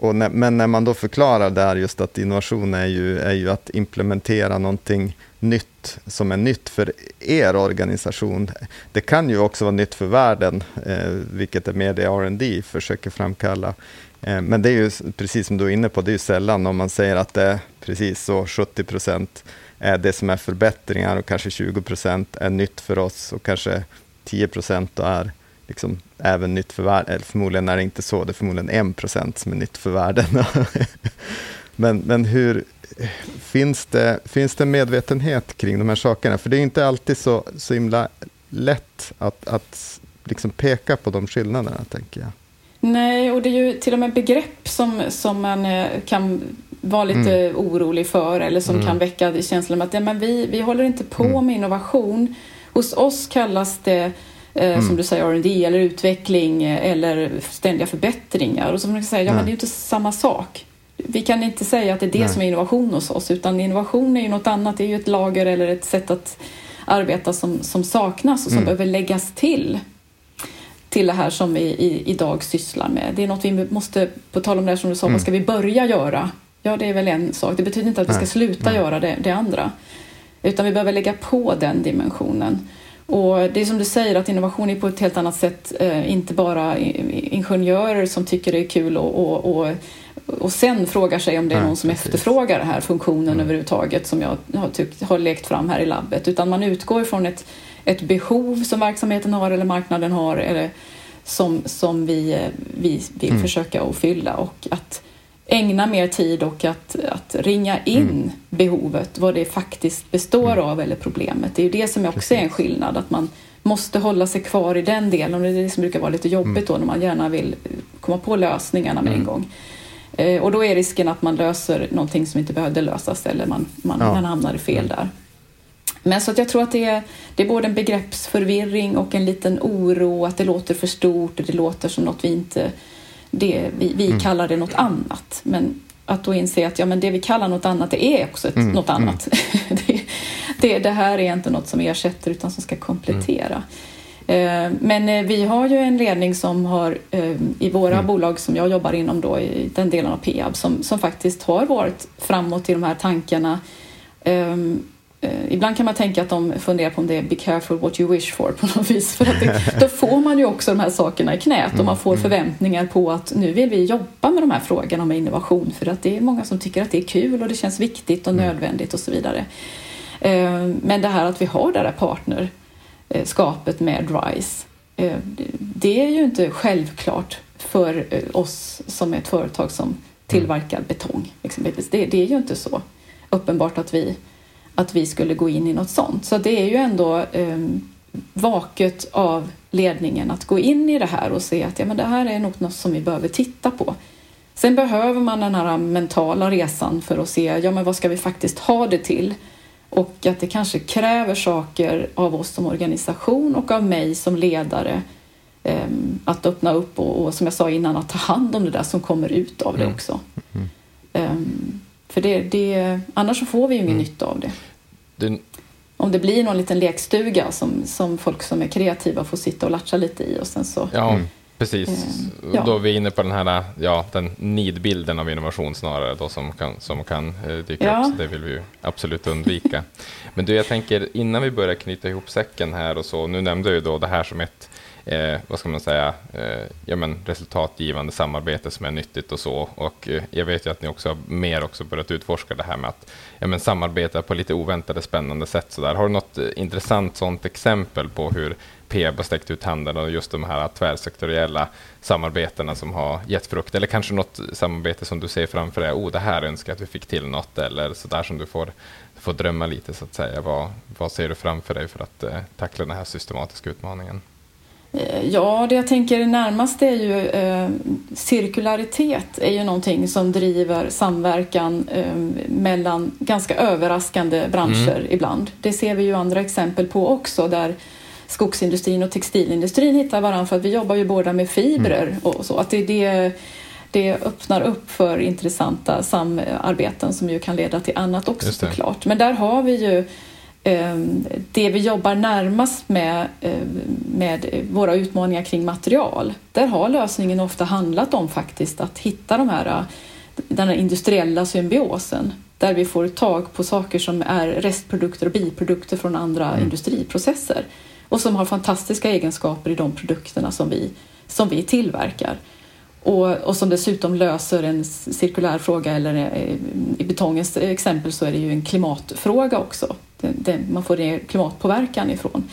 S2: när, men när man då förklarar där just att innovation är ju, är ju att implementera någonting nytt som är nytt för er organisation. Det kan ju också vara nytt för världen, eh, vilket är mer det R&D försöker framkalla. Eh, men det är ju precis som du är inne på, det är ju sällan om man säger att det är precis så 70 procent är det som är förbättringar och kanske 20 procent är nytt för oss och kanske 10 procent är liksom även nytt för världen. Eller förmodligen är det inte så, det är förmodligen 1 procent som är nytt för världen. men, men hur, finns det, finns det medvetenhet kring de här sakerna? För det är inte alltid så, så himla lätt att, att liksom peka på de skillnaderna, tänker jag.
S3: Nej, och det är ju till och med begrepp som, som man eh, kan vara lite mm. orolig för eller som mm. kan väcka känslan av att ja, men vi, vi håller inte på mm. med innovation. Hos oss kallas det eh, som mm. du säger R&D eller utveckling eh, eller ständiga förbättringar. Och så man kan säga, ja men det är ju inte samma sak vi kan inte säga att det är det Nej. som är innovation hos oss utan innovation är ju något annat. Det är ju ett lager eller ett sätt att arbeta som, som saknas och som mm. behöver läggas till till det här som vi i, idag sysslar med. Det är något vi måste, på tal om det här som du sa, mm. vad ska vi börja göra? Ja, det är väl en sak. Det betyder inte att vi ska sluta Nej. göra det, det andra. Utan vi behöver lägga på den dimensionen. Och det är som du säger att innovation är på ett helt annat sätt eh, inte bara ingenjörer som tycker det är kul och, och, och och sen frågar sig om det är någon som precis. efterfrågar den här funktionen mm. överhuvudtaget som jag har, tyckt, har lekt fram här i labbet. Utan man utgår från ett, ett behov som verksamheten har eller marknaden har eller som, som vi, vi vill mm. försöka att fylla och att ägna mer tid och att, att ringa in mm. behovet, vad det faktiskt består mm. av eller problemet. Det är ju det som också är en skillnad, att man måste hålla sig kvar i den delen och det är det som brukar vara lite jobbigt mm. då när man gärna vill komma på lösningarna med en mm. gång. Eh, och då är risken att man löser någonting som inte behövde lösas eller man, man, ja. man hamnar fel där. Men så att jag tror att det är, det är både en begreppsförvirring och en liten oro att det låter för stort och det låter som något vi inte... Det, vi vi mm. kallar det något annat. Men att då inse att ja, men det vi kallar något annat det är också ett, mm. något annat. Mm. det, det, det, här är inte något som ersätter utan som ska komplettera. Mm. Eh, men eh, vi har ju en ledning som har eh, i våra mm. bolag som jag jobbar inom då i den delen av Peab som, som faktiskt har varit framåt i de här tankarna. Um, ibland kan man tänka att de funderar på om det är be careful what you wish for på något vis. För att det, då får man ju också de här sakerna i knät och man får mm. förväntningar på att nu vill vi jobba med de här frågorna om innovation för att det är många som tycker att det är kul och det känns viktigt och mm. nödvändigt och så vidare. Ehm, men det här att vi har det där partner Eh, med RISE. Eh, det är ju inte självklart för eh, oss som är ett företag som tillverkar betong. Exempelvis. Det, det är ju inte så uppenbart att vi, att vi skulle gå in i något sånt. Så det är ju ändå eh, vaket av ledningen att gå in i det här och se att ja, men det här är något som vi behöver titta på. Sen behöver man den här mentala resan för att se ja, men vad ska vi faktiskt ha det till och att det kanske kräver saker av oss som organisation och av mig som ledare um, att öppna upp och, och, som jag sa innan att ta hand om det där som kommer ut av det mm. också. Mm. Um, för det, det, annars så får vi ju ingen mm. nytta av det. det. Om det blir någon liten lekstuga som, som folk som är kreativa får sitta och latcha lite i och sen så
S1: ja. Mm. Precis, mm, ja. då är vi inne på den här ja, den nidbilden av innovation snarare då som kan, som kan eh, dyka ja. upp, så det vill vi ju absolut undvika. Men du, jag tänker innan vi börjar knyta ihop säcken här och så, nu nämnde jag ju då det här som ett eh, vad ska man säga, eh, ja, men resultatgivande samarbete som är nyttigt och så. Och eh, jag vet ju att ni också har mer också börjat utforska det här med att ja, men samarbeta på lite oväntade, spännande sätt. Så där. Har du något eh, intressant sånt exempel på hur Peab har sträckt ut handen och just de här tvärsektoriella samarbetena som har gett frukt? Eller kanske något samarbete som du ser framför dig, oh, det här önskar jag att vi fick till något, eller så där som du får, får drömma lite så att säga. Vad, vad ser du framför dig för att eh, tackla den här systematiska utmaningen?
S3: Eh, ja, det jag tänker närmast är ju eh, cirkularitet är ju någonting som driver samverkan eh, mellan ganska överraskande branscher mm. ibland. Det ser vi ju andra exempel på också där skogsindustrin och textilindustrin hittar varandra för att vi jobbar ju båda med fibrer mm. och så. Att det, det, det öppnar upp för intressanta samarbeten som ju kan leda till annat också såklart. Men där har vi ju det vi jobbar närmast med, ehm, med våra utmaningar kring material, där har lösningen ofta handlat om faktiskt att hitta de här, den här industriella symbiosen där vi får tag på saker som är restprodukter och biprodukter från andra mm. industriprocesser och som har fantastiska egenskaper i de produkterna som vi, som vi tillverkar. Och, och, som dessutom löser en cirkulär fråga eller eh, i betongens exempel så är det ju en klimatfråga också det, det, man får ner klimatpåverkan ifrån.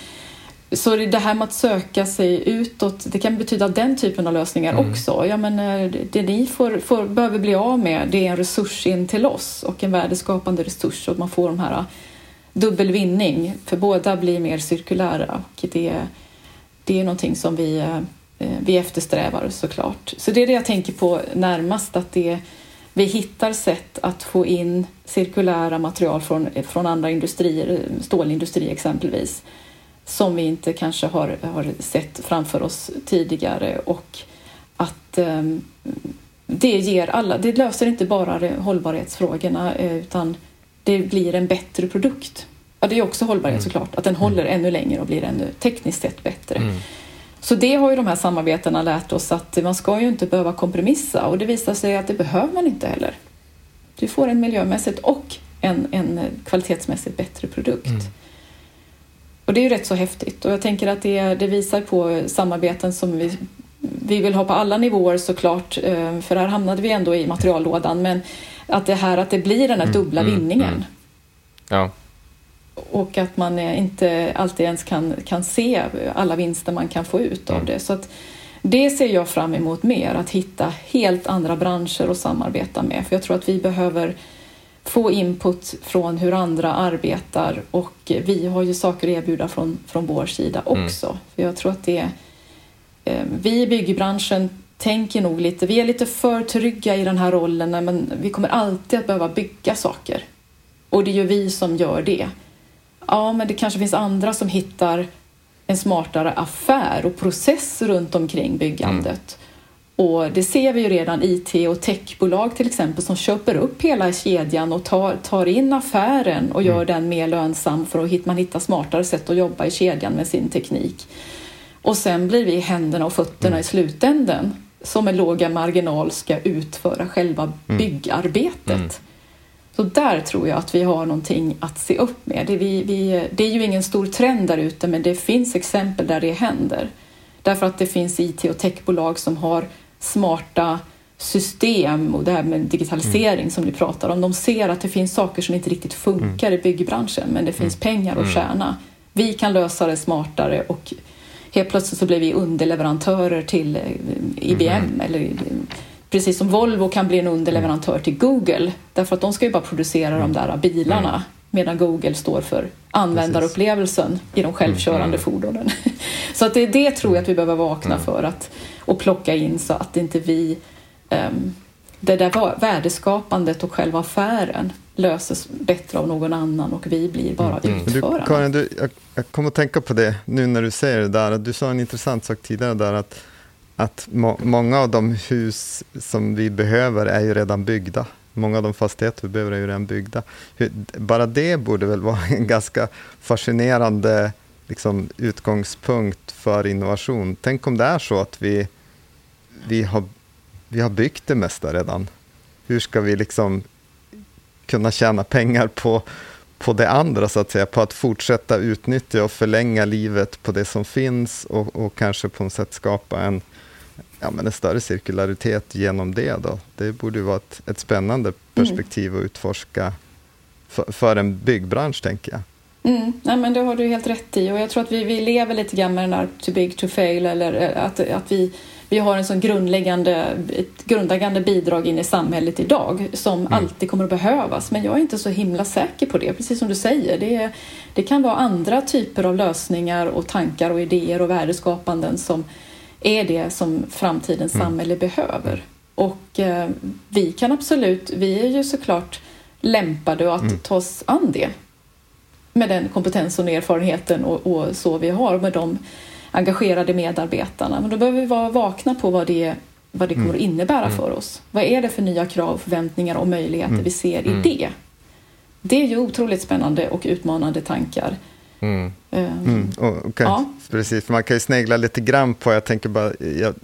S3: Så det här med att söka sig utåt, det kan betyda den typen av lösningar mm. också. Ja, men eh, det ni får, får, behöver bli av med det är en resurs in till oss och en värdeskapande resurs och man får de här dubbelvinning för båda blir mer cirkulära och det, det är någonting som vi, eh, vi eftersträvar såklart. Så det är det jag tänker på närmast att det vi hittar sätt att få in cirkulära material från, från andra industrier, stålindustri exempelvis, som vi inte kanske har, har sett framför oss tidigare och att um, det ger alla, det löser inte bara hållbarhetsfrågorna eh, utan det blir en bättre produkt. Ja, det är också hållbarhet mm. såklart, att den håller mm. ännu längre och blir ännu tekniskt sett bättre. Mm. Så det har ju de här samarbetena lärt oss att man ska ju inte behöva kompromissa och det visar sig att det behöver man inte heller. Du får en miljömässigt och en, en kvalitetsmässigt bättre produkt. Mm. Och det är ju rätt så häftigt och jag tänker att det, det visar på samarbeten som vi, vi vill ha på alla nivåer såklart, eh, för här hamnade vi ändå i materiallådan, men att det här att det blir den här mm, dubbla mm, vinningen. Mm.
S1: Ja
S3: och att man inte alltid ens kan, kan se alla vinster man kan få ut av mm. det. Så att det ser jag fram emot mer, att hitta helt andra branscher att samarbeta med. För jag tror att vi behöver få input från hur andra arbetar och vi har ju saker att erbjuda från, från vår sida mm. också. Mm. För jag tror att det eh, vi i byggbranschen tänker nog lite, vi är lite för trygga i den här rollen, men vi kommer alltid att behöva bygga saker. Och det är ju vi som gör det. Ja, men det kanske finns andra som hittar en smartare affär och process runt omkring byggandet. Mm. Och det ser vi ju redan IT och techbolag till exempel som köper upp hela kedjan och tar, tar in affären och gör mm. den mer lönsam för att man hittar smartare sätt att jobba i kedjan med sin teknik. Och sen blir vi händerna och fötterna mm. i slutänden som med låga marginal ska utföra själva mm. byggarbetet. Så där tror jag att vi har någonting att se upp med. Det, vi, vi, det är ju ingen stor trend där ute men det finns exempel där det händer. Därför att det finns IT och techbolag som har smarta system och det här med digitalisering mm. som ni pratar om. De ser att det finns saker som inte riktigt funkar mm. i byggbranschen men det finns mm. pengar att mm. tjäna. Vi kan lösa det smartare och helt plötsligt så blir vi underleverantörer till eh, IBM mm. eller Precis som Volvo kan bli en underleverantör till Google därför att de ska ju bara producera de där bilarna mm. medan Google står för användarupplevelsen Precis. i de självkörande mm. fordonen. Så att det, det tror jag att vi behöver vakna mm. för att, och plocka in så att inte vi um, det där värdeskapandet och själva affären löses bättre av någon annan och vi blir bara mm. utförare.
S2: Du, Karin, du, jag, jag kommer att tänka på det nu när du säger det där. Du sa en intressant sak tidigare där att att må många av de hus som vi behöver är ju redan byggda. Många av de fastigheter vi behöver är ju redan byggda. Bara det borde väl vara en ganska fascinerande liksom, utgångspunkt för innovation. Tänk om det är så att vi, vi, har, vi har byggt det mesta redan. Hur ska vi liksom kunna tjäna pengar på, på det andra, så att säga, på att fortsätta utnyttja och förlänga livet på det som finns och, och kanske på något sätt skapa en, ja, men en större cirkularitet genom det. Då. Det borde vara ett, ett spännande perspektiv mm. att utforska för, för, en byggbransch, tänker jag.
S3: Mm. Nej, men det har du helt rätt i och jag tror att vi, vi lever lite grann med den här too big to fail eller eh, att, att vi, vi har en sån grundläggande, ett grundläggande bidrag in i samhället idag som mm. alltid kommer att behövas. Men jag är inte så himla säker på det, precis som du säger. Det, det kan vara andra typer av lösningar och tankar och idéer och värdeskapanden som är det som framtidens mm. samhälle behöver. Och eh, vi kan absolut, vi är ju såklart lämpade att mm. ta oss an det. med den kompetensen och erfarenheten och, och så vi har med de engagerade medarbetarna. Men då behöver vi vara vakna på vad det, vad det kommer att mm. innebära mm. för oss. Vad är det för nya krav, förväntningar och möjligheter mm. vi ser i mm. det? Det är ju otroligt spännande och utmanande tankar.
S2: Mm. Um, okay. ja. Precis, man kan ju snegla lite grann på, jag tänker bara, jag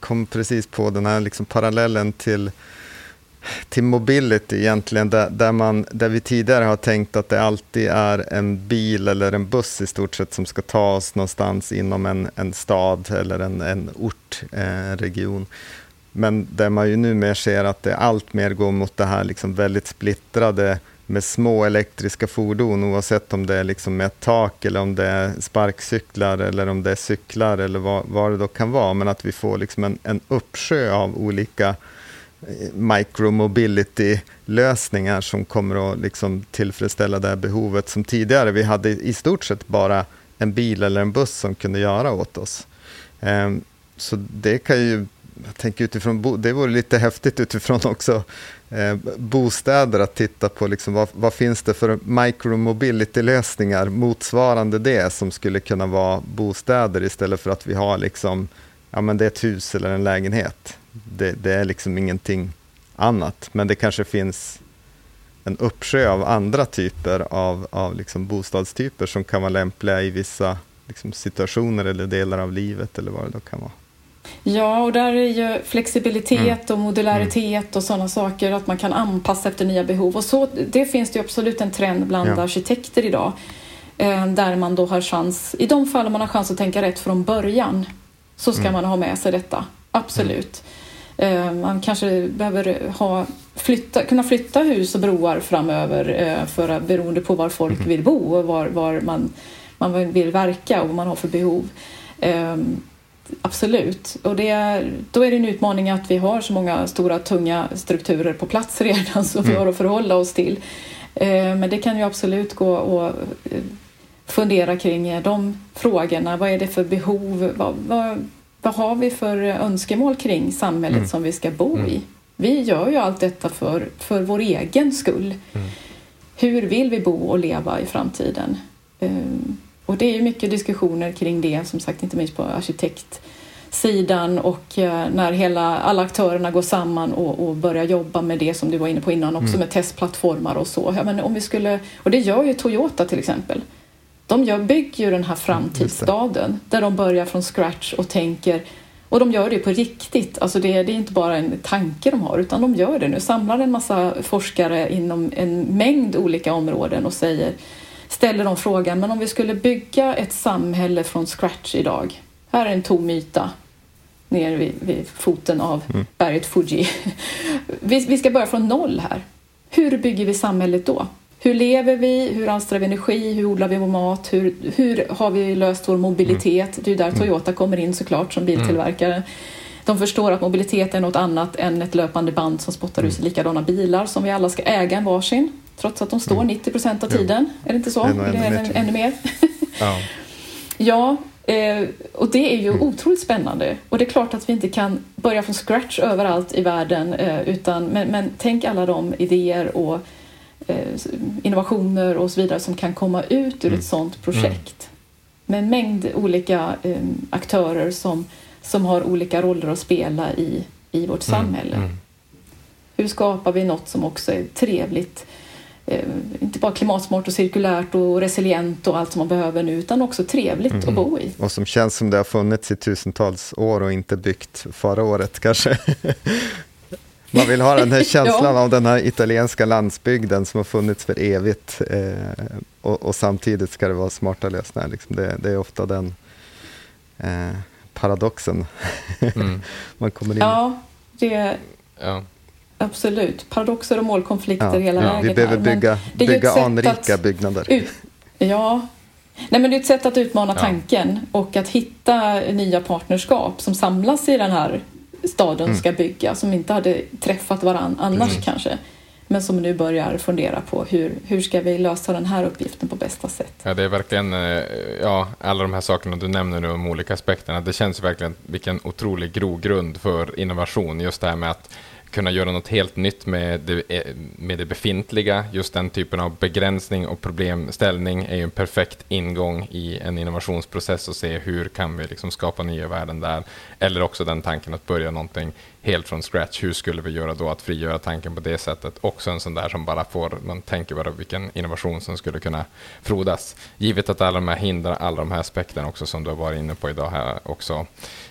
S2: kom precis på den här liksom parallellen till till mobility egentligen, där, där, man, där vi tidigare har tänkt att det alltid är en bil eller en buss i stort sett som ska ta oss någonstans inom en, en stad eller en, en ort, eh, region. Men där man ju numera ser att det allt mer går mot det här liksom väldigt splittrade med små elektriska fordon, oavsett om det är liksom med ett tak eller om det är sparkcyklar eller om det är cyklar eller vad, vad det då kan vara. Men att vi får liksom en, en uppsjö av olika eh, micromobility-lösningar som kommer att liksom tillfredsställa det här behovet som tidigare vi hade i stort sett bara en bil eller en buss som kunde göra åt oss. Ehm, så det kan ju, jag tänker utifrån, det vore lite häftigt utifrån också eh, bostäder att titta på liksom vad, vad finns det för micromobility-lösningar motsvarande det som skulle kunna vara bostäder istället för att vi har liksom, ja men det är ett hus eller en lägenhet det, det, är liksom ingenting annat. Men det kanske finns en uppsjö av andra typer av, av liksom bostadstyper som kan vara lämpliga i vissa liksom situationer eller delar av livet eller vad det då kan vara.
S3: Ja, och där är ju flexibilitet mm. och modularitet mm. och sådana saker, att man kan anpassa efter nya behov. Och så, det finns det absolut en trend bland ja. arkitekter idag, eh, där man då har chans, i de fall man har chans att tänka rätt från början, så ska mm. man ha med sig detta. Absolut. Mm. Man kanske behöver ha, flytta, kunna flytta hus och broar framöver eh, för, beroende på var folk mhm. vill bo och var, var man, man vill verka och vad man har för behov. Absolut. Och det, då är det en utmaning att vi har så många stora tunga strukturer på plats redan som vi mm. har att förhålla oss till. Ehm, men det kan ju absolut gå och eh, fundera kring de frågorna. Vad är det för behov? Vad, vad, vad har vi för önskemål kring samhället mm. som vi ska bo mm. i? Vi gör ju allt detta för, för vår egen skull. Mm. Hur vill vi bo och leva i framtiden? Um, och det är ju mycket diskussioner kring det, som sagt inte minst på arkitektsidan och uh, när hela, alla aktörerna går samman och, och, börjar jobba med det som du var inne på innan också mm. med testplattformar och så. Ja, men om vi skulle, och det gör ju Toyota till exempel de gör, bygger ju den här framtidsstaden där de börjar från scratch och tänker och de gör det på riktigt, alltså det, det, är inte bara en tanke de har utan de gör det nu. Samlar en massa forskare inom en mängd olika områden och säger, ställer de frågan, men om vi skulle bygga ett samhälle från scratch idag, här är en tom yta nere vid, vid foten av mm. berget Fuji. vi, vi ska börja från noll här. Hur bygger vi samhället då? Hur lever vi? Hur alstrar vi energi? Hur odlar vi vår mat? Hur, hur har vi löst vår mobilitet? Det är där mm. Toyota kommer in såklart som biltillverkare. De förstår att mobilitet är något annat än ett löpande band som spottar ut sig mm. likadana bilar som vi alla ska äga en varsin. Trots att de står 90 procent av tiden. Är det inte så? Är, det är ännu, mer. ja. ja, eh, och det är ju otroligt spännande. Och det är klart att vi inte kan börja från scratch överallt i världen. Eh, utan, men, men tänk alla de idéer och Eh, innovationer och så vidare som kan komma ut ur mm. ett sådant projekt. Med en mängd olika eh, aktörer som, som har olika roller att spela i, i vårt mm. samhälle. Mm. Hur skapar vi något som också är trevligt inte bara klimatsmart och cirkulärt och resilient och allt som man behöver nu, utan också trevligt mm. att bo i.
S2: Och som känns som det har funnits i tusentals år och inte byggt förra året kanske. Man vill ha den här känslan ja. av den här italienska landsbygden som har funnits för evigt. Eh, och, och, samtidigt ska det vara smarta lösningar. Liksom. Det, det, är ofta den eh, paradoxen mm. man kommer in
S3: Ja, det ja. Absolut. Paradoxer och målkonflikter ja. hela ja. vägen.
S2: Vi behöver bygga, bygga anrika att, byggnader. Ut,
S3: ja, Nej, men det är ett sätt att utmana ja. tanken och att hitta nya partnerskap som samlas i den här staden mm. ska bygga som inte hade träffat varandra annars mm. kanske. Men som nu börjar fundera på hur, hur ska vi lösa den här uppgiften på bästa sätt.
S1: Ja, det är verkligen, eh, ja, alla de här sakerna du nämner nu, de olika aspekterna, det känns verkligen vilken otrolig grogrund för innovation, just det här med att kunna göra något helt nytt med det, eh, med det befintliga. Just den typen av begränsning och problemställning är ju en perfekt ingång i en innovationsprocess och se hur kan vi liksom skapa nya värden där. Eller också den tanken att börja någonting helt från scratch. Hur skulle vi göra då att frigöra tanken på det sättet? Också en sån där som bara får, man tänker bara vilken innovation som skulle kunna frodas. Givet att alla de här hindrar, alla de här aspekterna också som du har varit inne på idag här också,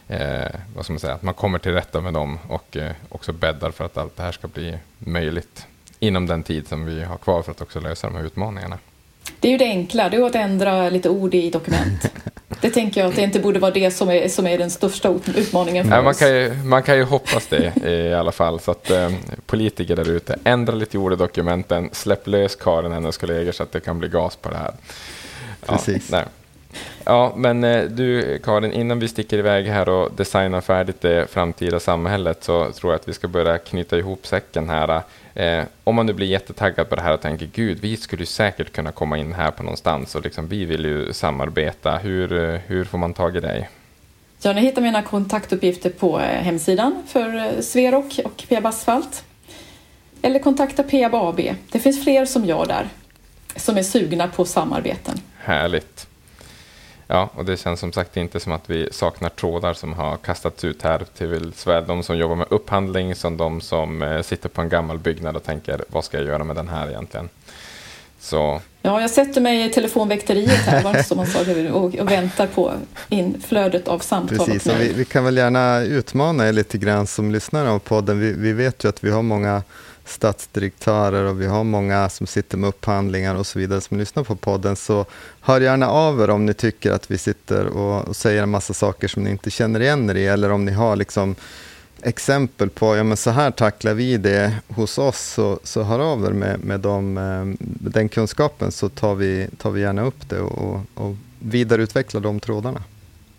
S1: eh, vad ska man säga, att man kommer till rätta med dem och eh, också bäddar för att allt det här ska bli möjligt inom den tid som vi har kvar för att också lösa de här utmaningarna.
S3: Det är ju det enkla, det är att ändra lite ord i dokument. Det tänker jag att det inte borde vara det som är, som är den största utmaningen för
S1: Nej,
S3: oss.
S1: Man kan, ju, man kan ju hoppas det i alla fall. Så att eh, politiker där ute, ändra lite ord i dokumenten, släpp lös Karin och hennes kollegor så att det kan bli gas på det här.
S2: Ja, Precis.
S1: Nej. Ja, men eh, du Karin, innan vi sticker iväg här och designar färdigt det framtida samhället så tror jag att vi ska börja knyta ihop säcken här. Eh, om man nu blir jättetaggad på det här och tänker gud, vi skulle säkert kunna komma in här på någonstans och liksom, vi vill ju samarbeta. Hur, eh, hur får man tag i dig?
S3: Ja, ni hittar mina kontaktuppgifter på eh, hemsidan för Sverok och Peab Asfalt. Eller kontakta Peab AB. Det finns fler som jag där, som är sugna på samarbeten.
S1: Härligt. Ja, och det känns som sagt inte som att vi saknar trådar som har kastats ut här till såväl de som jobbar med upphandling som de som eh, sitter på en gammal byggnad och tänker vad ska jag göra med den här egentligen? Så.
S3: Ja, jag sätter mig i telefonväkteriet här, var som man sa, och, och väntar på inflödet av samtal.
S2: Precis, och vi, vi, kan väl gärna utmana er lite grann som lyssnar av podden. Vi, vi vet ju att vi har många stadsdirektörer och vi har många som sitter med upphandlingar och så vidare som lyssnar på podden. Så hör gärna av er om ni tycker att vi sitter och, och säger en massa saker som ni inte känner igen er i eller om ni har liksom exempel på, ja men så här tacklar vi det hos oss, så, så hör av er med, med, eh, med den kunskapen så tar vi, tar vi gärna upp det och, och vidareutvecklar de trådarna.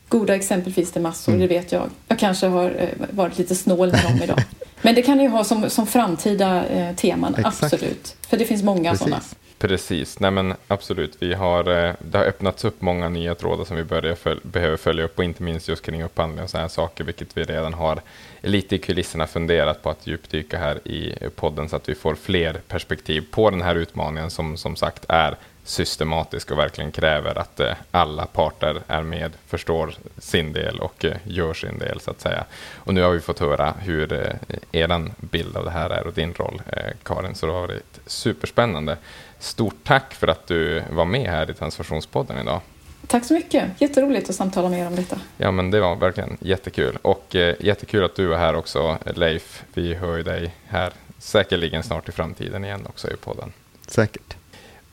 S3: Goda exempel finns det massor, mm. det vet jag. Jag kanske har eh, varit lite snål med dem idag. Men det kan ni ha som, som framtida eh, teman, Exakt. absolut. För det finns många sådana.
S1: Precis, nej men absolut. Vi har, eh, det har öppnats upp många nya trådar som vi börjar föl behöver följa upp och inte minst just kring upphandling och sådana saker, vilket vi redan har lite i kulisserna funderat på att djupdyka här i podden så att vi får fler perspektiv på den här utmaningen som som sagt är systematisk och verkligen kräver att eh, alla parter är med, förstår sin del och eh, gör sin del så att säga. Och nu har vi fått höra hur eh, er bild av det här är och din roll Karin, så det har varit superspännande. Stort tack för att du var med här i Transformationspodden idag.
S3: Tack så mycket, jätteroligt att samtala med er om detta.
S1: Ja men det var verkligen jättekul och jättekul att du är här också Leif. Vi hör ju dig här säkerligen snart i framtiden igen också i podden.
S2: Säkert.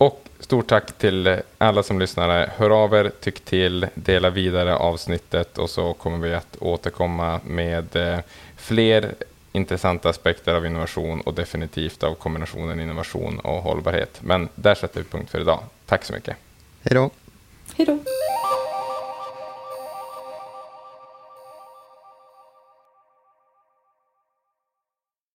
S1: Och stort tack till alla som lyssnade. Hör av er, tyck till, dela vidare avsnittet och så kommer vi att återkomma med eh, fler intressanta aspekter av innovation och definitivt av kombinationen innovation och hållbarhet. Men där sätter vi punkt för idag. Tack så mycket.
S2: Hej då.
S3: Hej då.